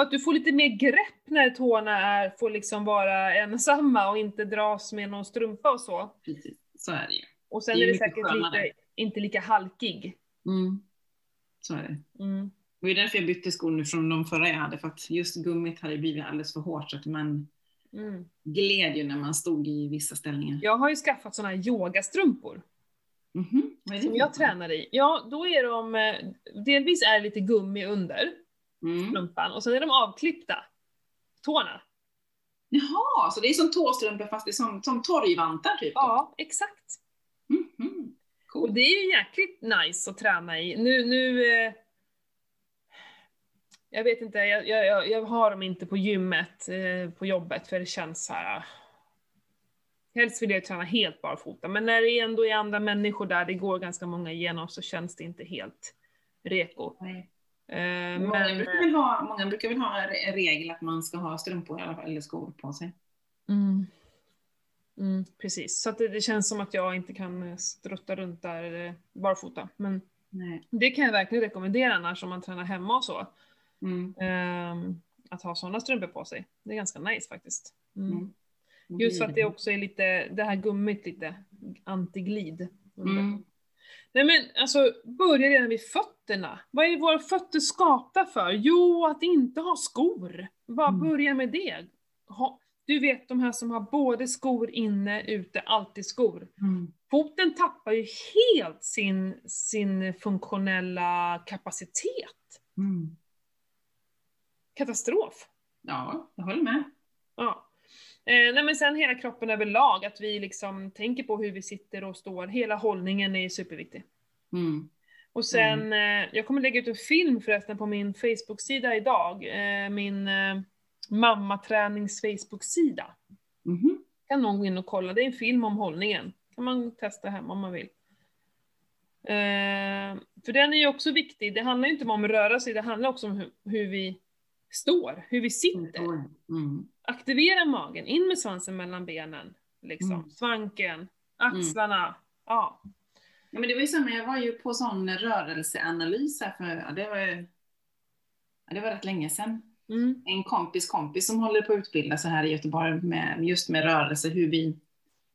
För att du får lite mer grepp när tårna är, får liksom vara ensamma och inte dras med någon strumpa och så. Precis, så är det ju. Och sen Det är är det säkert skönare. lite, inte lika halkig. Mm. Så är det. Mm. Och det är därför jag bytte skor nu från de förra jag hade, för att just gummit hade blivit alldeles för hårt så att man Mm. gled ju när man stod i vissa ställningar. Jag har ju skaffat såna här yogastrumpor är det som jag tränar i. Ja, då är de, eh, delvis är det lite gummi under Mm. strumpan och sen är de avklippta. Tårna. Jaha, så det är som tåstrumpor fast det är som, som torgvantar typ? Ja, exakt. Mhm. Och Cool. det är ju jäkligt nice att träna i. Nu, nu eh, jag vet inte, jag, jag, jag- har dem inte på gymmet eh, på jobbet för det känns så här. ah. Helst vill jag träna helt barfota, men när det ändå är andra människor där, det går ganska många igenom, så känns det inte helt reko. Nej. Eh, Många, men, brukar väl ha, många brukar väl ha en regel att man ska ha strumpor i alla fall, eller skor på sig. mm, mm, precis, så det, det känns som att jag inte kan eh, strutta runt där eh, barfota. Men Nej. det kan jag verkligen rekommendera annars om man tränar hemma och så. Mm. Ehm, att ha sådana strumpor på sig. Det är ganska nice faktiskt. Mm. Mm. Just för att det också är lite, det här gummit lite antiglid. Mm. Nej men alltså, börja redan vid fötterna. Vad är våra fötter skapta för? Jo, att inte ha skor. Bara Mm. börja med det. Ha, du vet de här som har både skor inne, ute, alltid skor. Mm. Foten tappar ju helt sin, sin funktionella kapacitet. Mm. Katastrof. Ja, jag håller med. Ja. Eh, nej men sen hela kroppen överlag, att vi liksom tänker på hur vi sitter och står. Hela hållningen är superviktig. Mm. Och sen, eh, jag kommer lägga ut en film förresten på min Facebook-sida idag. Eh, min, eh, mammatränings Facebook-sida. Mhm. Kan någon gå in och kolla, det är en film om hållningen. kan man testa hemma om man vill. Eh, för den är ju också viktig, det handlar ju inte bara om att röra sig, det handlar också om hur, hur vi står, hur vi sitter. Mm. Aktivera magen, in med svansen mellan benen. Liksom. Mm. Svanken, axlarna. Ja. Ja, men det var ju samma, jag var ju på sån rörelseanalys här för, ja, det var ju, det var rätt länge sedan. Mm. En kompis kompis som håller på att utbilda sig här i Göteborg med, just med rörelse, hur vi,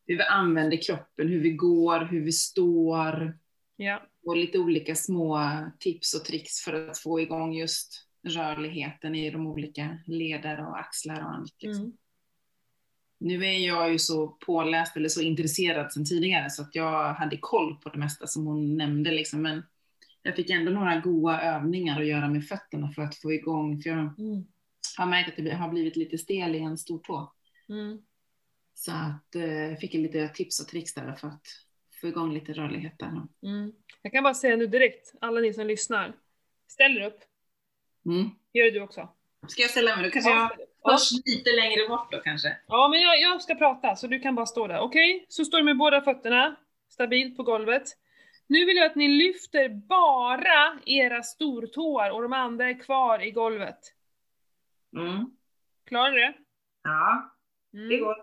hur vi använder kroppen, hur vi går, hur vi står Ja. och lite olika små tips och tricks för att få igång just rörligheten i de olika leder och axlar och annat. Liksom. Mm. Nu är jag ju så påläst eller så intresserad sedan tidigare så att jag hade koll på det mesta som hon nämnde liksom. Men jag fick ändå några goda övningar att göra med fötterna för att få igång, för jag Mm. har märkt att det har blivit lite stel i en stortå. Mm. Så att eh, jag fick lite tips och tricks där för att få igång lite rörlighet där. Mm. Jag kan bara säga nu direkt, alla ni som lyssnar, ställ er upp. Mm. Gör det du också. Ska jag ställa mig? Då kanske jag Ja. först lite längre bort då kanske. Ja, men jag, jag ska prata, så du kan bara stå där. Okej? Så står du med båda fötterna stabilt på golvet. Nu vill jag att ni lyfter bara era stortåar och de andra är kvar i golvet. Mm. Klarar du det? Ja, Mm. det går.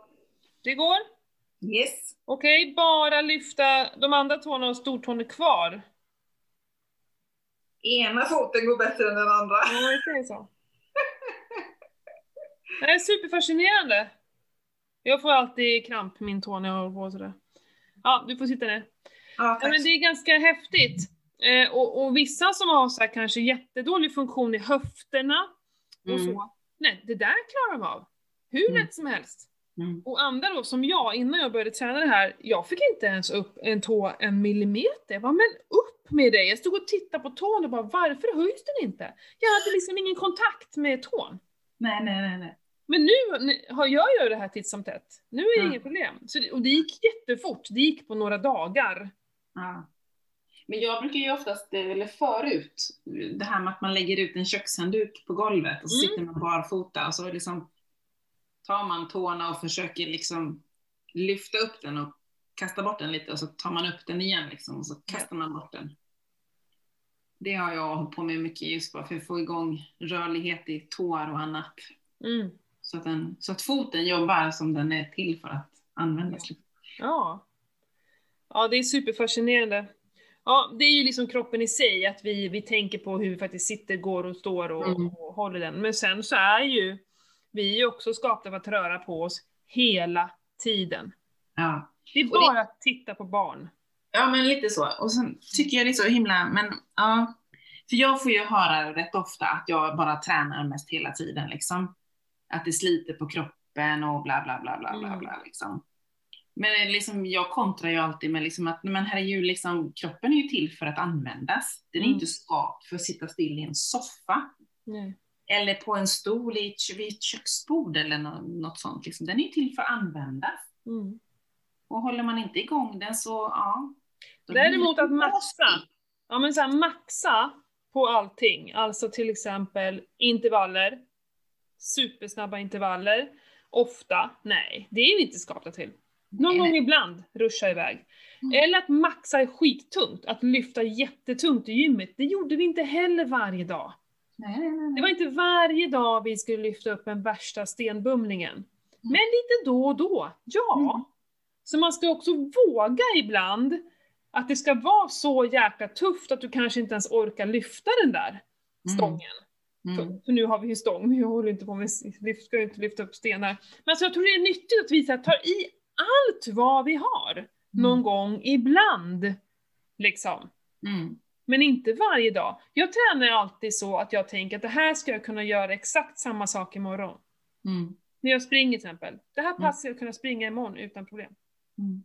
Det går? Yes. Okej, bara lyfta de andra tårna och stortån är kvar. Ena foten går bättre än den andra. Ja, det säger så. Det är superfascinerande. Jag får alltid kramp i min tå när jag håller på sådär. Ja, du får sitta ner. Ja, Ja, men det är ganska häftigt. Eh, och, och vissa som har så här kanske jättedålig funktion i höfterna och Mm. så. Nej, det där klarar de av. Hur Mm. lätt som helst. Mm. Och andra då, som jag, innan jag började träna det här, jag fick inte ens upp en tå en millimeter. Jag bara, men upp med dig! Jag stod och tittade på tån och bara, varför höjs den inte? Jag hade liksom ingen kontakt med tån. Nej, nej, nej, nej. Men nu har jag gör det här titt som tätt. Nu är det Ja. inget problem. Så, och det gick jättefort, det gick på några dagar. Ja. Men jag brukar ju oftast, eh, eller förut, det här med att man lägger ut en kökshandduk på golvet och så Mm. sitter man barfota och så liksom tar man tårna och försöker liksom lyfta upp den och kasta bort den lite och så tar man upp den igen liksom och så kastar man bort den. Det har jag hållit på med mycket just bara för att få igång rörlighet i tår och annat. Mm. Så att, den, så att foten jobbar som den är till för att användas. Ja. Ja, det är superfascinerande. Ja, det är ju liksom kroppen i sig, att vi, vi tänker på hur vi faktiskt sitter, går och står och, Mm. och håller den. Men sen så är ju vi är också skapta för att röra på oss hela tiden. Ja. Det är det- bara att titta på barn. Ja, men lite så. Och sen tycker jag det är så himla, men ja. För jag får ju höra rätt ofta att jag bara tränar mest hela tiden liksom. Att det sliter på kroppen och bla bla bla bla bla Mm. bla liksom. Men liksom, jag kontrar ju alltid med liksom att, men herregud, liksom, kroppen är ju till för att användas. Den är Mm. inte skapt för att sitta still i en soffa. Nej. Eller på en stol i ett, vid ett köksbord eller nå- något sånt. Liksom. Den är ju till för att användas. Mm. Och håller man inte igång den så, ja. Däremot att maxa. Ja men så här, maxa på allting, alltså till exempel intervaller, supersnabba intervaller, ofta, nej, det är vi inte skapta till. Någon gång ibland ruscha iväg. Mm. Eller att maxa är skittungt, att lyfta jättetungt i gymmet, det gjorde vi inte heller varje dag. Nej, nej, nej, Det var inte varje dag vi skulle lyfta upp den värsta stenbumlingen. Men lite då och då, ja. Mm. Så man ska också våga ibland att det ska vara så jäkla tufft att du kanske inte ens orkar lyfta den där stången. Mm. För, för nu har vi ju stång, men jag håller inte på med, lyft, ska inte lyfta upp stenar. Men alltså jag tror det är nyttigt att vi så här, tar i allt vad vi har. Någon Mm. gång ibland. Liksom. Mm. Men inte varje dag. Jag tränar alltid så att jag tänker att det här ska jag kunna göra exakt samma sak imorgon. Mm. När jag springer till exempel. Det här passet ska jag kunna springa imorgon utan problem. Mm.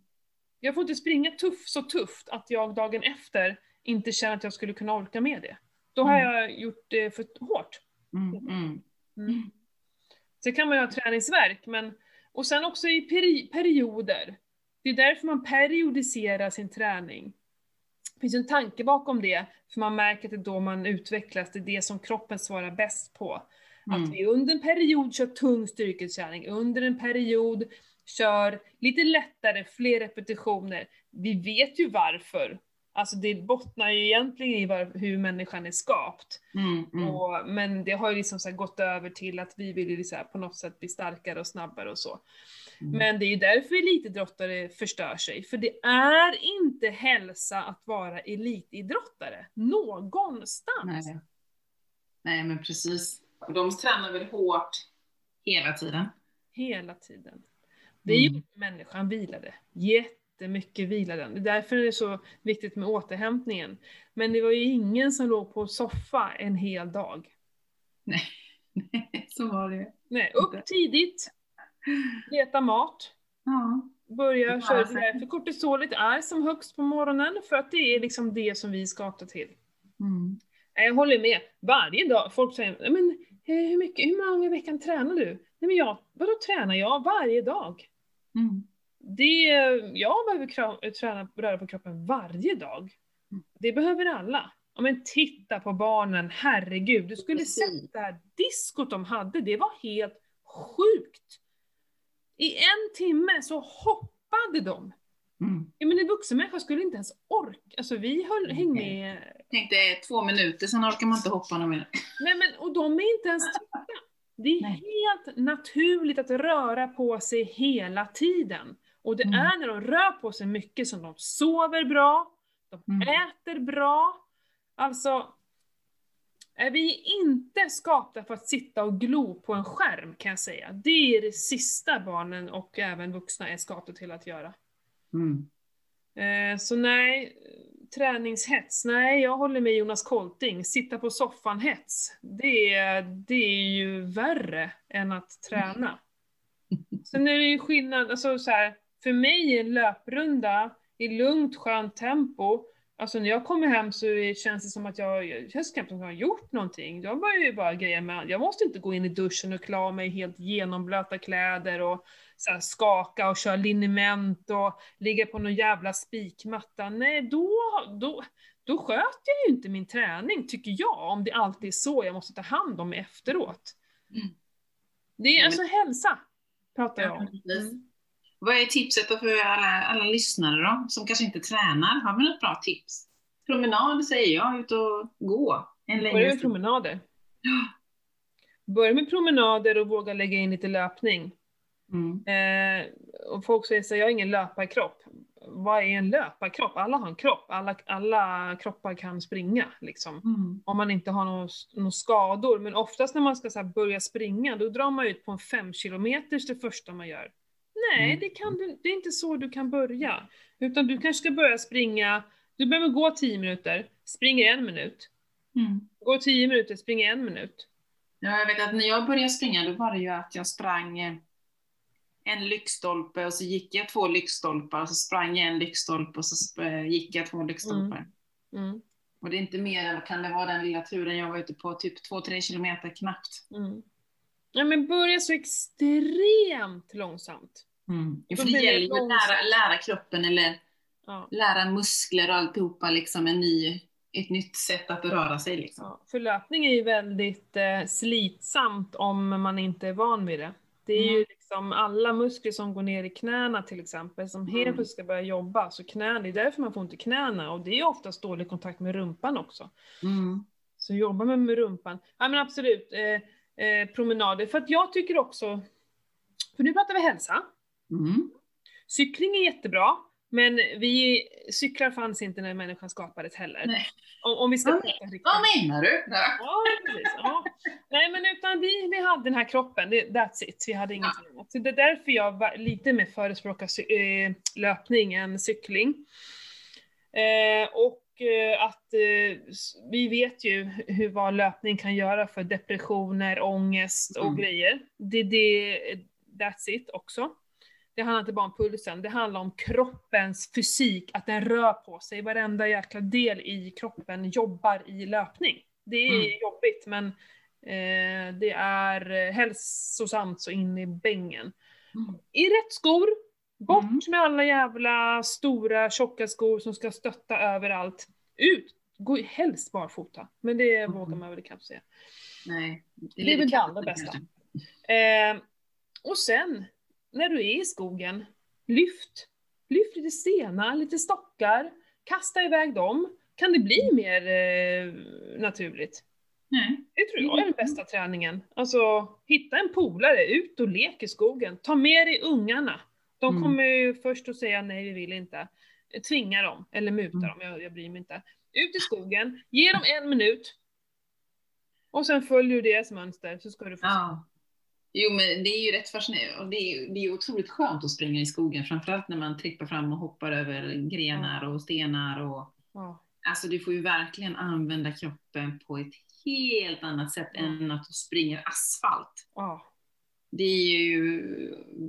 Jag får inte springa tuff, så tufft att jag dagen efter inte känner att jag skulle kunna orka med det. Då har Mm. jag gjort det för hårt. Mm. Mm. Mm. Sen kan man ju ha träningsverk, men och sen också i peri perioder. Det är därför man periodiserar sin träning. Det finns en tanke bakom det, för man märker att det är då man utvecklas, det är det som kroppen svarar bäst på. Mm. Att vi under en period kör tung styrketräning, under en period kör lite lättare, fler repetitioner. Vi vet ju varför. Alltså det bottnar ju egentligen i var, hur människan är skapt. Mm, mm. Och, men det har ju liksom så gått över till att vi vill ju så på något sätt bli starkare och snabbare och så. Mm. Men det är ju därför elitidrottare förstör sig, för det är inte hälsa att vara elitidrottare. Någonstans. Nej. Nej, men precis. Och de tränar väl hårt hela tiden. Hela tiden. Det är ju Mm. människan vilade. Jättemycket vilade. Det är därför det är så viktigt med återhämtningen. Men det var ju ingen som låg på soffa en hel dag. Så var det. Nej, upp tidigt, leta mat, Ja. börja Ja, köra. Det är därför kortisolet är som högst på morgonen, för att det är liksom det som vi skapar till. Mm. Nej, Jag håller med. Varje dag, folk säger "Nej, men eh, hur, mycket, hur många gånger i veckan tränar du? Nej men jag, vadå tränar jag? Varje dag. Mm. Det, jag behöver träna, röra på kroppen varje dag. Mm. Det behöver alla. Ja, men titta på barnen, herregud. Du skulle sett det här diskot de hade, det var helt sjukt. I en timme så hoppade de. Mm. Ja, men en vuxen människa skulle inte ens orka. Alltså vi höll, häng med. Tänkte två minuter, sen orkar man inte hoppa någon mer. Nej men, och de är inte ens trötta. Det är Nej. helt naturligt att röra på sig hela tiden. Och det Mm. är när de rör på sig mycket som de sover bra, de Mm. äter bra. Alltså, är vi inte skapta för att sitta och glo på en skärm kan jag säga. Det är det sista barnen och även vuxna är skapta till att göra. Mm. Eh, så nej, träningshets, nej jag håller med Jonas Kolting. Sitta på soffan-hets, det, är- det är ju värre än att träna. Sen är det ju skillnad, alltså så här, för mig är en löprunda i lugnt skönt tempo, alltså när jag kommer hem så känns det som att jag, jag känns knappt som att jag har gjort någonting. Jag börjar ju bara greja med, jag måste inte gå in i duschen och klä av mig helt genomblöta kläder och så här, skaka och köra liniment och ligga på någon jävla spikmatta. Nej, då, då, då sköter jag ju inte min träning, tycker jag, om det alltid är så jag måste ta hand om mig efteråt. Mm. Det är alltså hälsa, pratar jag Ja, om. Mm. Vad är tipset då för alla, alla lyssnare då, som kanske inte tränar? Har vi något bra tips? Promenad säger jag, ut och gå en Börja med promenader. Ja. Börja med promenader och våga lägga in lite löpning. Mm. Eh, och folk säger så jag har ingen löparkropp. Vad är en löparkropp? Alla har en kropp, alla, alla kroppar kan springa liksom. Mm. Om man inte har några skador. Men oftast när man ska så börja springa, då drar man ut på en fem kilometers det första man gör. Nej, Mm. det, kan du, det är inte så du kan börja. Utan du kanske ska börja springa, du behöver gå 10 minuter, springer en minut. Mm. Går 10 minuter, springer en minut. Ja, jag vet att när jag började springa då var det ju att jag sprang eh, en lyktstolpe och så gick jag två lyktstolpar och så sprang jag en lyktstolpe och så eh, gick jag två lyktstolpar. Mm. Och det är inte mer än kan det vara den lilla turen jag var ute på, typ 2-3 kilometer knappt. Mm. Ja men börja så extremt långsamt. Mm. Då För det gäller ju att lära, lära kroppen eller Ja. lära muskler och alltihopa liksom en ny, ett nytt sätt att röra sig liksom. Ja, för löpning är ju väldigt eh, slitsamt om man inte är van vid det. Det är ju Mm. Liksom alla muskler som går ner i knäna till exempel, som helt Mm. plötsligt ska börja jobba. Så knä, det är därför man får ont i knäna och det är oftast dålig kontakt med rumpan också. Mm. Så jobba med, med rumpan. Ja men absolut, eh, eh, promenader. För att jag tycker också, för nu pratar vi hälsa. Mm. Cykling är jättebra, men vi, cyklar fanns inte när människan skapades heller. Nej. Om, om vi ska Vad riktigt. Vad menar du? Ja. Ja, precis. Ja. Nej, men utan vi, vi hade den här kroppen, det, that's it. Vi hade ingenting annat. Så det är därför jag var lite mer förespråkar eh, löpning än cykling. Eh, och eh, att eh, vi vet ju hur vad löpning kan göra för depressioner, ångest och Mm. grejer. Det det, that's it också. Det handlar inte bara om pulsen, det handlar om kroppens fysik, att den rör på sig. Varenda jäkla del i kroppen jobbar i löpning. Det är Mm. jobbigt men eh, det är eh, hälsosamt så in i bängen. Mm. I rätt skor, bort Mm. med alla jävla stora tjocka skor som ska stötta överallt. Ut! Gå helst barfota, men det Mm. vågar man väl knappt säga. Nej. Det är väl det allra bästa. Eh, och sen, när du är i skogen, lyft. Lyft lite stenar, lite stockar, kasta iväg dem. Kan det bli mer eh, naturligt? Nej. Det tror jag är den bästa träningen. Alltså, hitta en polare, ut och lek i skogen. Ta med dig ungarna. De Mm. kommer ju först att säga nej, vi vill inte. Tvinga dem, eller muta Mm. dem, jag, jag bryr mig inte. Ut i skogen, ge dem en minut. Och sen följer du deras mönster, så ska du få. Ja. Jo men det är ju rätt fascinerande och det är ju det är ju otroligt skönt att springa i skogen framförallt när man trippar fram och hoppar över grenar och stenar och Ja. alltså du får ju verkligen använda kroppen på ett helt annat sätt Mm. än att du springer asfalt. Ja. Det är ju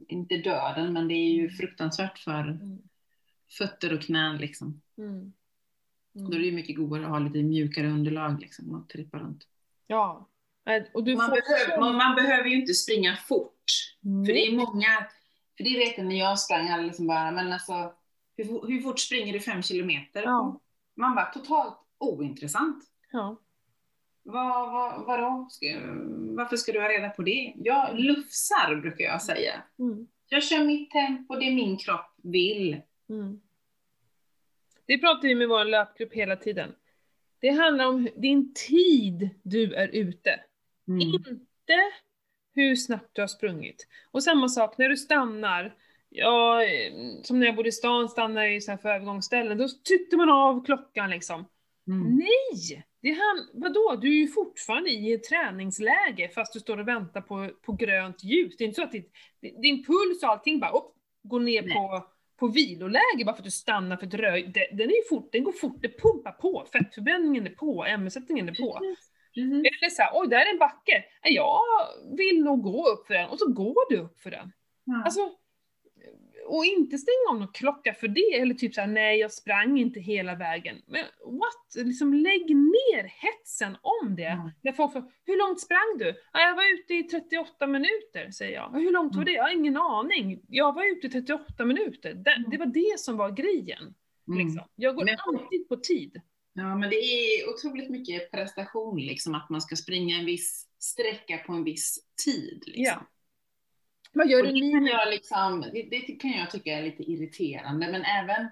inte döden men det är ju fruktansvärt för Mm. fötter och knän liksom. Mm. Då är det ju mycket godare att ha lite mjukare underlag liksom och trippa runt. Ja. Du Man behöver, man, man behöver ju inte springa fort. För det är många, för det vet jag när jag sprang, alla liksom bara, men alltså hur, hur fort springer du fem kilometer? Ja. Man bara, totalt ointressant. Ja. Vad, vad, vadå? Ska, varför ska du ha reda på det? Jag lufsar, brukar jag säga. Mm. Jag kör mitt tempo, det min kropp vill. Mm. Det pratar vi med vår löpgrupp hela tiden. Det handlar om din tid du är ute. Mm. Inte hur snabbt du har sprungit. Och samma sak när du stannar. Ja, som när jag bodde i stan stannade jag i så här för övergångsställen. Då tryckte man av klockan liksom. Mm. Nej! Det han, vadå? Du är ju fortfarande i ett träningsläge fast du står och väntar på, på grönt ljus. Det är inte så att ditt, din puls och allting bara upp, går ner Nej. på, på viloläge bara för att du stannar för ett röj. Den, är ju fort, den går fort, det pumpar på. Fettförbränningen är på, ämnessättningen är på. Precis. Eller såhär, oj där är en backe. Jag vill nog gå upp för den. Och så går du upp för den. Ja. Alltså, och inte stänga om någon klocka för det, eller typ såhär, nej jag sprang inte hela vägen. Men what? Liksom lägg ner hetsen om det. Ja. När folk frågar, hur långt sprang du? Ja, jag var ute i 38 minuter, säger jag. "Ja, Hur långt var Mm. det? Jag har ingen aning. Jag var ute i 38 minuter. Det, det var det som var grejen. Mm. Liksom. Jag går alltid på tid. Ja, men det är otroligt mycket prestation, liksom att man ska springa en viss sträcka på en viss tid. Liksom. Ja. Vad gör Och du det, kan jag liksom, det, det kan jag tycka är lite irriterande, men även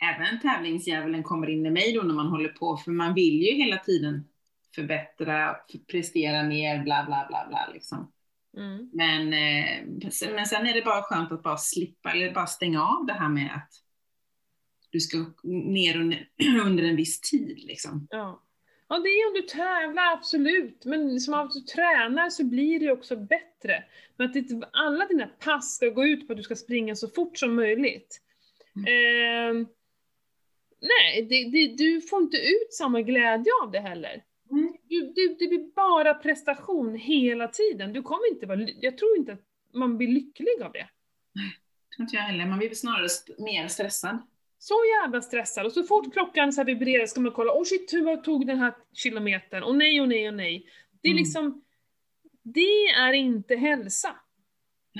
Även tävlingsdjävulen kommer in i mig då när man håller på, för man vill ju hela tiden förbättra, prestera mer, bla bla bla bla liksom. Mm. Men, eh, men sen är det bara skönt att bara slippa, eller bara stänga av det här med att du ska ner under, under en viss tid liksom. Ja. ja, det är om du tävlar, absolut. Men som att du tränar så blir det också bättre. Men att inte alla dina pass ska gå ut på att du ska springa så fort som möjligt. Ehm, nej, det, det, du får inte ut samma glädje av det heller. Mm. Du, du, det blir bara prestation hela tiden. Du kommer inte vara, jag tror inte att man blir lycklig av det. tror inte jag heller, man blir snarare mer stressad. Så jävla stressad. Och så fort klockan så här vibrerar ska man kolla, åh oh shit, hur tog den här kilometern? Och nej, och nej, och nej. Det är Mm. liksom, det är inte hälsa.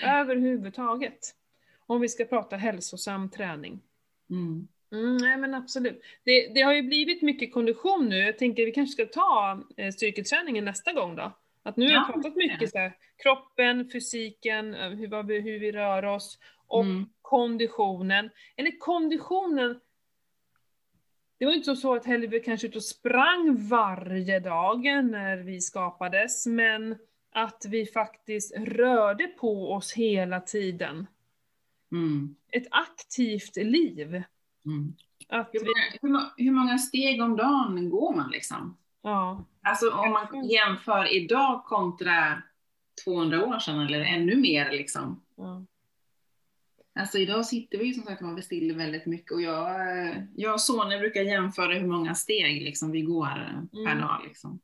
Överhuvudtaget. Om vi ska prata hälsosam träning. Mm. Mm, nej men absolut. Det, det har ju blivit mycket kondition nu. Jag tänker vi kanske ska ta eh, styrketräningen nästa gång då. Att nu har Ja, jag pratat mycket så här, kroppen, fysiken, eh, hur, vi, hur vi rör oss och Mm. Konditionen. Eller konditionen, det var inte så att heller vi kanske ut och sprang varje dag när vi skapades, men att vi faktiskt rörde på oss hela tiden. Mm. Ett aktivt liv. Mm. Att Hur, vi, hur många steg om dagen går man liksom? ja, Alltså om man jämför idag kontra 200 år sedan eller ännu mer liksom. ja. Alltså idag sitter vi som sagt man bestiller väldigt mycket och jag, eh, jag och sonen brukar jämföra hur många steg liksom vi går eh, per Mm. dag liksom.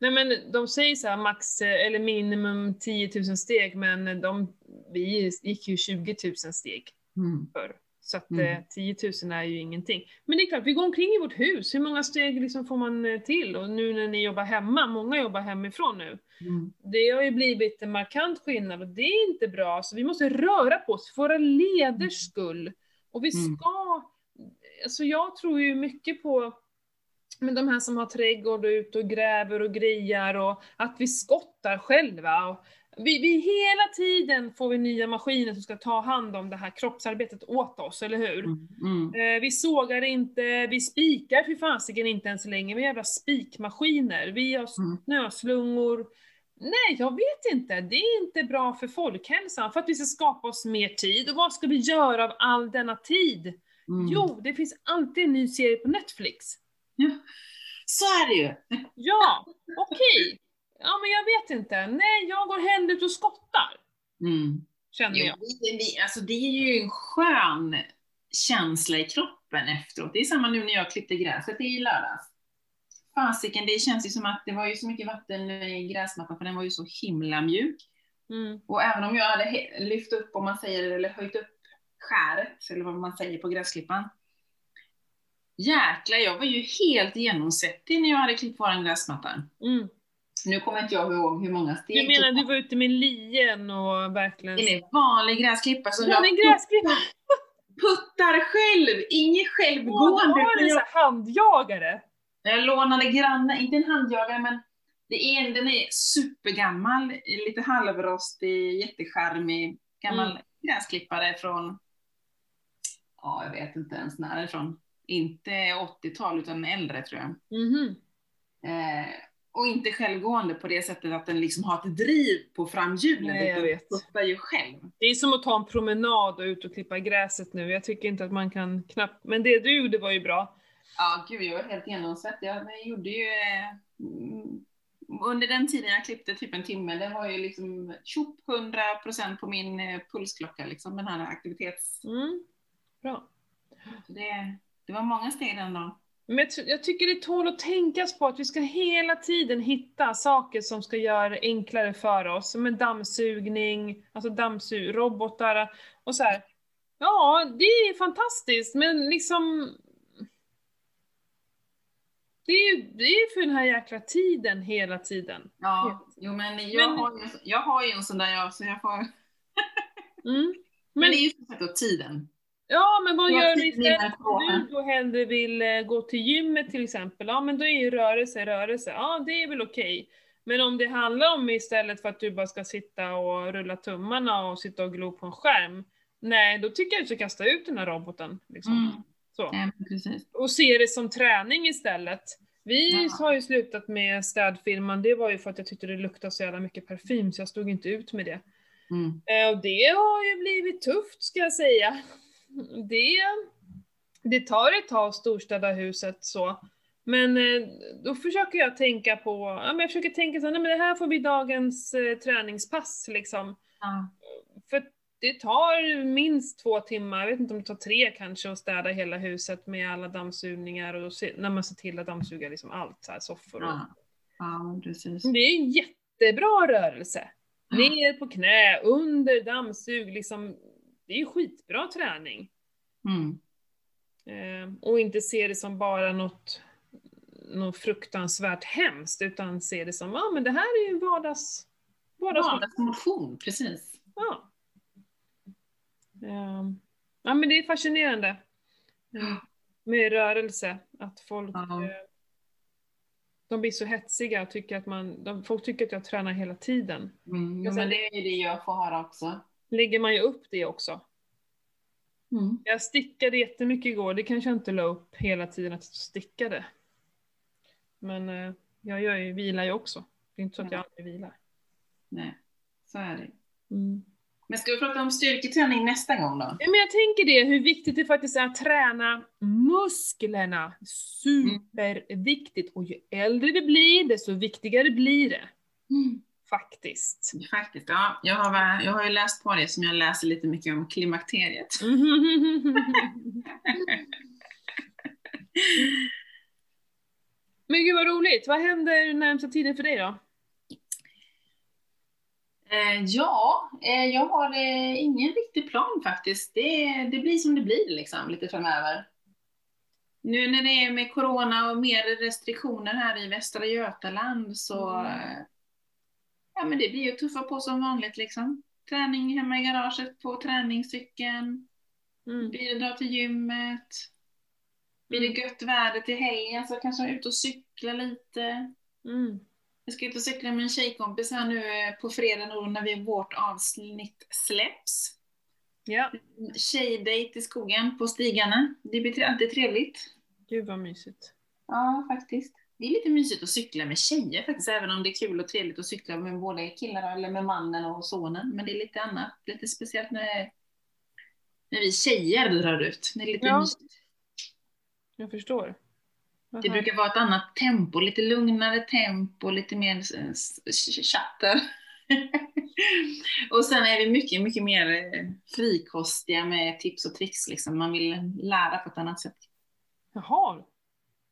Nej men de säger så här max, eh, eller minimum 10 000 steg, men de, vi gick ju 20 000 steg Mm. förr. Så att Mm. eh, 10 000 är ju ingenting. Men det är klart, vi går omkring i vårt hus, hur många steg liksom får man eh, till? Och nu när ni jobbar hemma, många jobbar hemifrån nu, Mm. det har ju blivit en markant skillnad och det är inte bra, så vi måste röra på oss för våra leders skull. Och vi Mm. ska, alltså jag tror ju mycket på men de här som har trädgård och ute och gräver och grejar och att vi skottar själva. Och vi, vi hela tiden får vi nya maskiner som ska ta hand om det här kroppsarbetet åt oss, eller hur? Mm. Mm. Eh, vi sågar inte, vi spikar för fasiken inte ens längre, vi har jävla spikmaskiner, vi har Mm. snöslungor. Nej, jag vet inte, det är inte bra för folkhälsan, för att vi ska skapa oss mer tid. Och vad ska vi göra av all denna tid? Mm. Jo, det finns alltid en ny serie på Netflix. Ja. Så är det ju. Ja, okej. Ja, men jag vet inte. Nej, jag går hellre ut och skottar, Mm. känner Jo, jag. det, det, alltså det är ju en skön känsla i kroppen efteråt. Det är samma nu när jag klippte gräset i lördags. Fasiken, det känns ju som att det var ju så mycket vatten i gräsmattan för den var ju så himla mjuk. Mm. Och även om jag hade lyft upp, om man säger, eller höjt upp skäret, eller vad man säger på gräsklippan. Jäklar, jag var ju helt genomsvettig när jag hade klippt våran gräsmatta. Mm. Nu kommer inte jag ihåg hur många steg Du menar det du var ute med lien och verkligen... Det är en vanlig gräsklippa som Ja, jag gräsklippa! puttar själv, inget Åh, självgående. du har utan en jag, handjagare! jag lånade granne, inte en handjagare men det är en, den är supergammal, lite halvrostig, jättecharmig, gammal Mm. gräsklippare från, ja jag vet inte ens när det är ifrån. Inte 80-tal utan äldre tror jag. Mhm. Eh, och inte självgående på det sättet att den liksom har ett driv på framhjulen. Nej, jag vet. puttar ju själv. Det är som att ta en promenad och ut och klippa gräset nu. Jag tycker inte att man kan knappt... Men det du gjorde var ju bra. Ja, gud, jag var helt genomsvettig. Jag gjorde ju... Eh, under den tiden jag klippte typ en timme, det var ju liksom tjopp 100% på min eh, pulsklocka, liksom den här aktivitets... Mm. Bra. Så det, det var många steg den dagen. Men jag, jag tycker det tål att tänkas på att vi ska hela tiden hitta saker som ska göra det enklare för oss. Som en dammsugning, alltså dammsug, robotar och så här. Ja, det är fantastiskt, men liksom... Det är det är för den här jäkla tiden hela tiden. Ja, jo men jag, Men- har, ju, jag har ju en sån där jag, så jag får... Mm. Men, Men, det är ju som sagt då tiden. Ja, men vad gör du istället? Om du då hellre vill eh, gå till gymmet till exempel, ja men då är ju rörelse rörelse, ja det är väl okej. Men om det handlar om istället för att du bara ska sitta och rulla tummarna och sitta och glo på en skärm, nej då tycker jag att du ska kasta ut den här roboten. Liksom. Mm. Så. Ja. Och se det som träning istället. Vi Ja. har ju slutat med städfirman, det var ju för att jag tyckte det luktade så jävla mycket parfym så jag stod inte ut med det. Mm. Eh, Och det har ju blivit tufft ska jag säga. Det, det tar ett tag att storstäda huset så. Men eh, då försöker jag tänka på, ja men jag försöker tänka så här, nej men det här får bli dagens eh, träningspass liksom. Ja. För det tar minst två timmar, jag vet inte om det tar tre kanske, att städa hela huset med alla dammsugningar och när man ser till att dammsuga liksom allt, så här, soffor och... Ja. ja, precis. Det är en jättebra rörelse. Ner på knä, under dammsug, liksom. Det är ju skitbra träning. Mm. Eh, och inte se det som bara något, något fruktansvärt hemskt, utan se det som, ja ah, men det här är ju vardags... vardagsmotion. Vardagsmotion, precis. Ja. Eh, ja men det är fascinerande. Eh, med rörelse, att folk Ja. eh, de blir så hetsiga och tycker att man, de, folk tycker att jag tränar hela tiden. Mm. Men det är ju det jag får höra också. Lägger man ju upp det också. Mm. Jag stickade jättemycket igår, det kanske jag inte la upp hela tiden att jag stickade. Men eh, jag gör ju, vilar ju också. Det är inte så att jag aldrig vilar. Nej, så är det. Mm. Men ska vi prata om styrketräning nästa gång då? Ja, men jag tänker det, hur viktigt det faktiskt är att träna musklerna. Superviktigt. Och ju äldre det blir, desto viktigare blir det. Faktiskt. Faktiskt, ja. Jag har, jag har ju läst på det som jag läser lite mycket om klimakteriet. Men gud vad roligt, vad händer närmsta tiden för dig då? Eh, ja, eh, jag har eh, ingen riktig plan faktiskt. Det, det blir som det blir liksom lite framöver. Nu när det är med corona och mer restriktioner här i Västra Götaland så Mm. Ja men det blir ju tuffa på som vanligt liksom. Träning hemma i garaget på träningscykeln, Mm. bidra till gymmet. Blir det gött väder till helgen så kanske jag är ute och cykla lite. Mm. Jag ska ut och cykla med en tjejkompis här nu eh, på fredag när vi, vårt avsnitt släpps. Ja, Tjejdejt i skogen på stigarna. Det blir alltid trevligt. gud vad mysigt. Ja, faktiskt. Det är lite mysigt att cykla med tjejer faktiskt, även om det är kul och trevligt att cykla med både killar eller med mannen och sonen. Men det är lite annat, lite speciellt när, när vi tjejer drar ut. Det är lite Ja. mysigt. Jag förstår. Vad Det brukar vara ett annat tempo, lite lugnare tempo, lite mer chatter. och sen är vi mycket, mycket mer eh, frikostiga med tips och tricks. Liksom. Man vill lära på ett annat sätt. Jaha.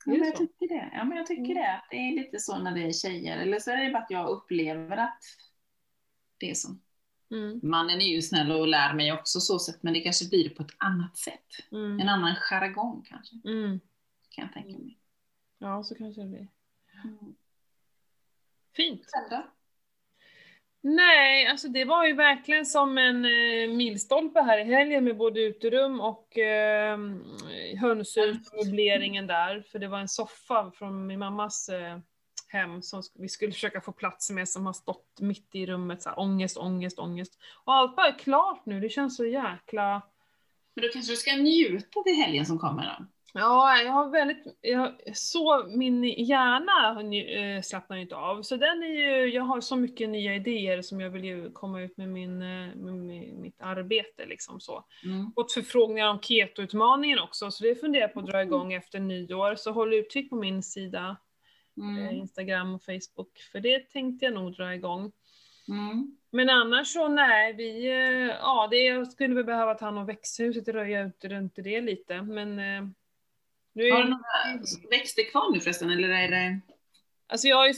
Ja, men jag tycker det. Ja, men jag tycker Mm. det. Det är lite så när det är tjejer. Eller så är det bara att jag upplever att det är så. Mm. Mannen är ju snäll och lär mig också så sätt, men det kanske blir på ett annat sätt. Mm. En annan jargong kanske, Mm. kan jag tänka mig. Ja, så kanske det blir. Mm. Fint. Då? Nej, alltså det var ju verkligen som en eh, milstolpe här i helgen med både uterum och eh, hönshus och möbleringen där. För det var en soffa från min mammas eh, hem som vi skulle försöka få plats med som har stått mitt i rummet så här, ångest, ångest, ångest. Och allt bara är klart nu, det känns så jäkla... Men då kanske du ska njuta till helgen som kommer då? Ja, jag har väldigt, jag, så min hjärna eh, slappnar ju inte av. Så den är ju, jag har så mycket nya idéer som jag vill ju komma ut med, min, eh, med, mitt arbete liksom så. Mm. Fått förfrågningar om keto-utmaningen också, så det funderar jag på att dra igång efter nyår. Så håll utkik på min sida, eh, Mm. Instagram och Facebook, för det tänkte jag nog dra igång. Mm. Men annars så nej, vi, eh, ja det skulle väl behöva ta hand om växthuset och röja ut runt det lite, men eh, nu är Har du några växter kvar nu förresten, eller är det... Alltså jag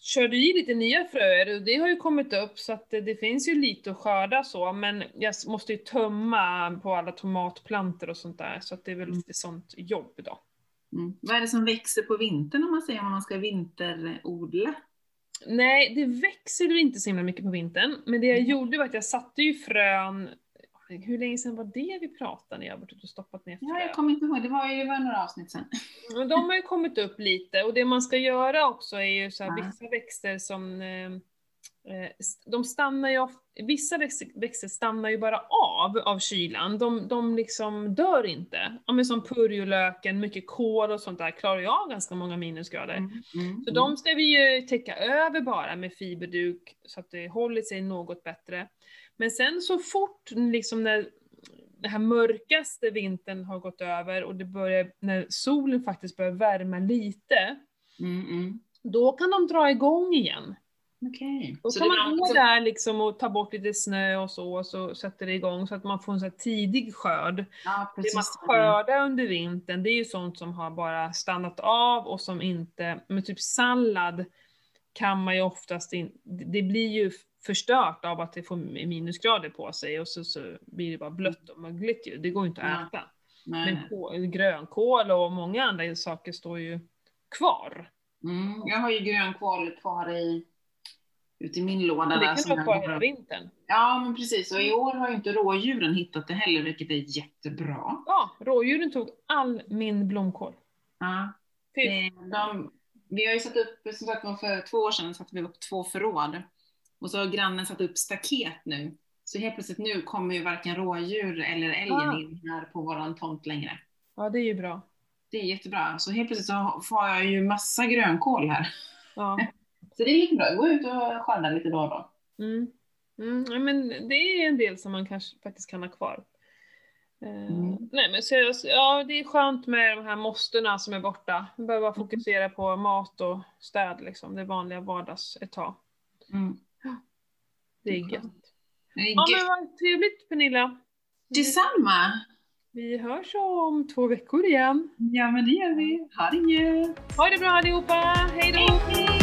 körde i lite nya fröer och det har ju kommit upp så att det, finns ju lite att skörda så, men jag måste ju tömma på alla tomatplantor och sånt där, så att det är väl Mm. lite sånt jobb då. Mm. Vad är det som växer på vintern om man säger om man ska vinterodla? Nej, det växer inte så himla mycket på vintern, men det jag Mm. gjorde var att jag satte ju frön, hur länge sedan var det vi pratade när jag varit ute och stoppat ner Ja, frö? jag kommer inte ihåg, det var ju det var några avsnitt sen. Men de har ju kommit upp lite och det man ska göra också är ju så här, Ja. vissa växter som eh, eh, de stannar ju, vissa växter, stannar ju bara av av kylan, de, de liksom dör inte. Ja, men som purjolöken, mycket kål och sånt där klarar ju av ganska många minusgrader. Mm. Mm. Så de ska vi ju täcka över bara med fiberduk så att det håller sig något bättre. Men sen så fort liksom när den här mörkaste vintern har gått över och det börjar, när solen faktiskt börjar värma lite, Mm. Mm. då kan de dra igång igen. Okej. Då Så kan man gå där liksom och ta bort lite snö och så, och så sätter det igång så att man får en sån här tidig skörd. Ja, Det man skördar under vintern, det är ju sånt som har bara stannat av och som inte, men typ sallad kan man ju oftast inte, det blir ju förstört av att det får minusgrader på sig och så, så blir det bara blött och mögligt ju. Det går ju inte att Ja. äta. Nej. Men kål, grönkål och många andra saker står ju kvar. Mm. Jag har ju grönkål kvar i, ute i min låda. Och det kan jag kvar hela vintern. Ja, men precis. Och i år har ju inte rådjuren hittat det heller, vilket är jättebra. Ja, rådjuren tog all min blomkål. Ja. Eh, De, vi har ju satt upp, som sagt var för två år sedan satte vi upp två förråd. Och så har grannen satt upp staket nu. Så helt plötsligt nu kommer ju varken rådjur eller älgen Ah. in här på våran tomt längre. Ja, det är ju bra. Det är jättebra. Så helt plötsligt så får jag ju massa grönkål här. Ja. Så det är lite bra. Gå ut och skörda lite då och då. Mm. Mm, ja, men det är en del som man kanske faktiskt kan ha kvar. Eh, Mm. Nej men så, ja, det är skönt med de här måstena som är borta. Man behöver bara fokusera på mat och städ liksom, det vanliga vardags ett tag. Mm. Det är gött. Det är Ja men vad trevligt Pernilla. Detsamma! Vi hörs om två veckor igen. Ja men det gör vi. Ha det gött! Ha det bra allihopa, hej då! Hej!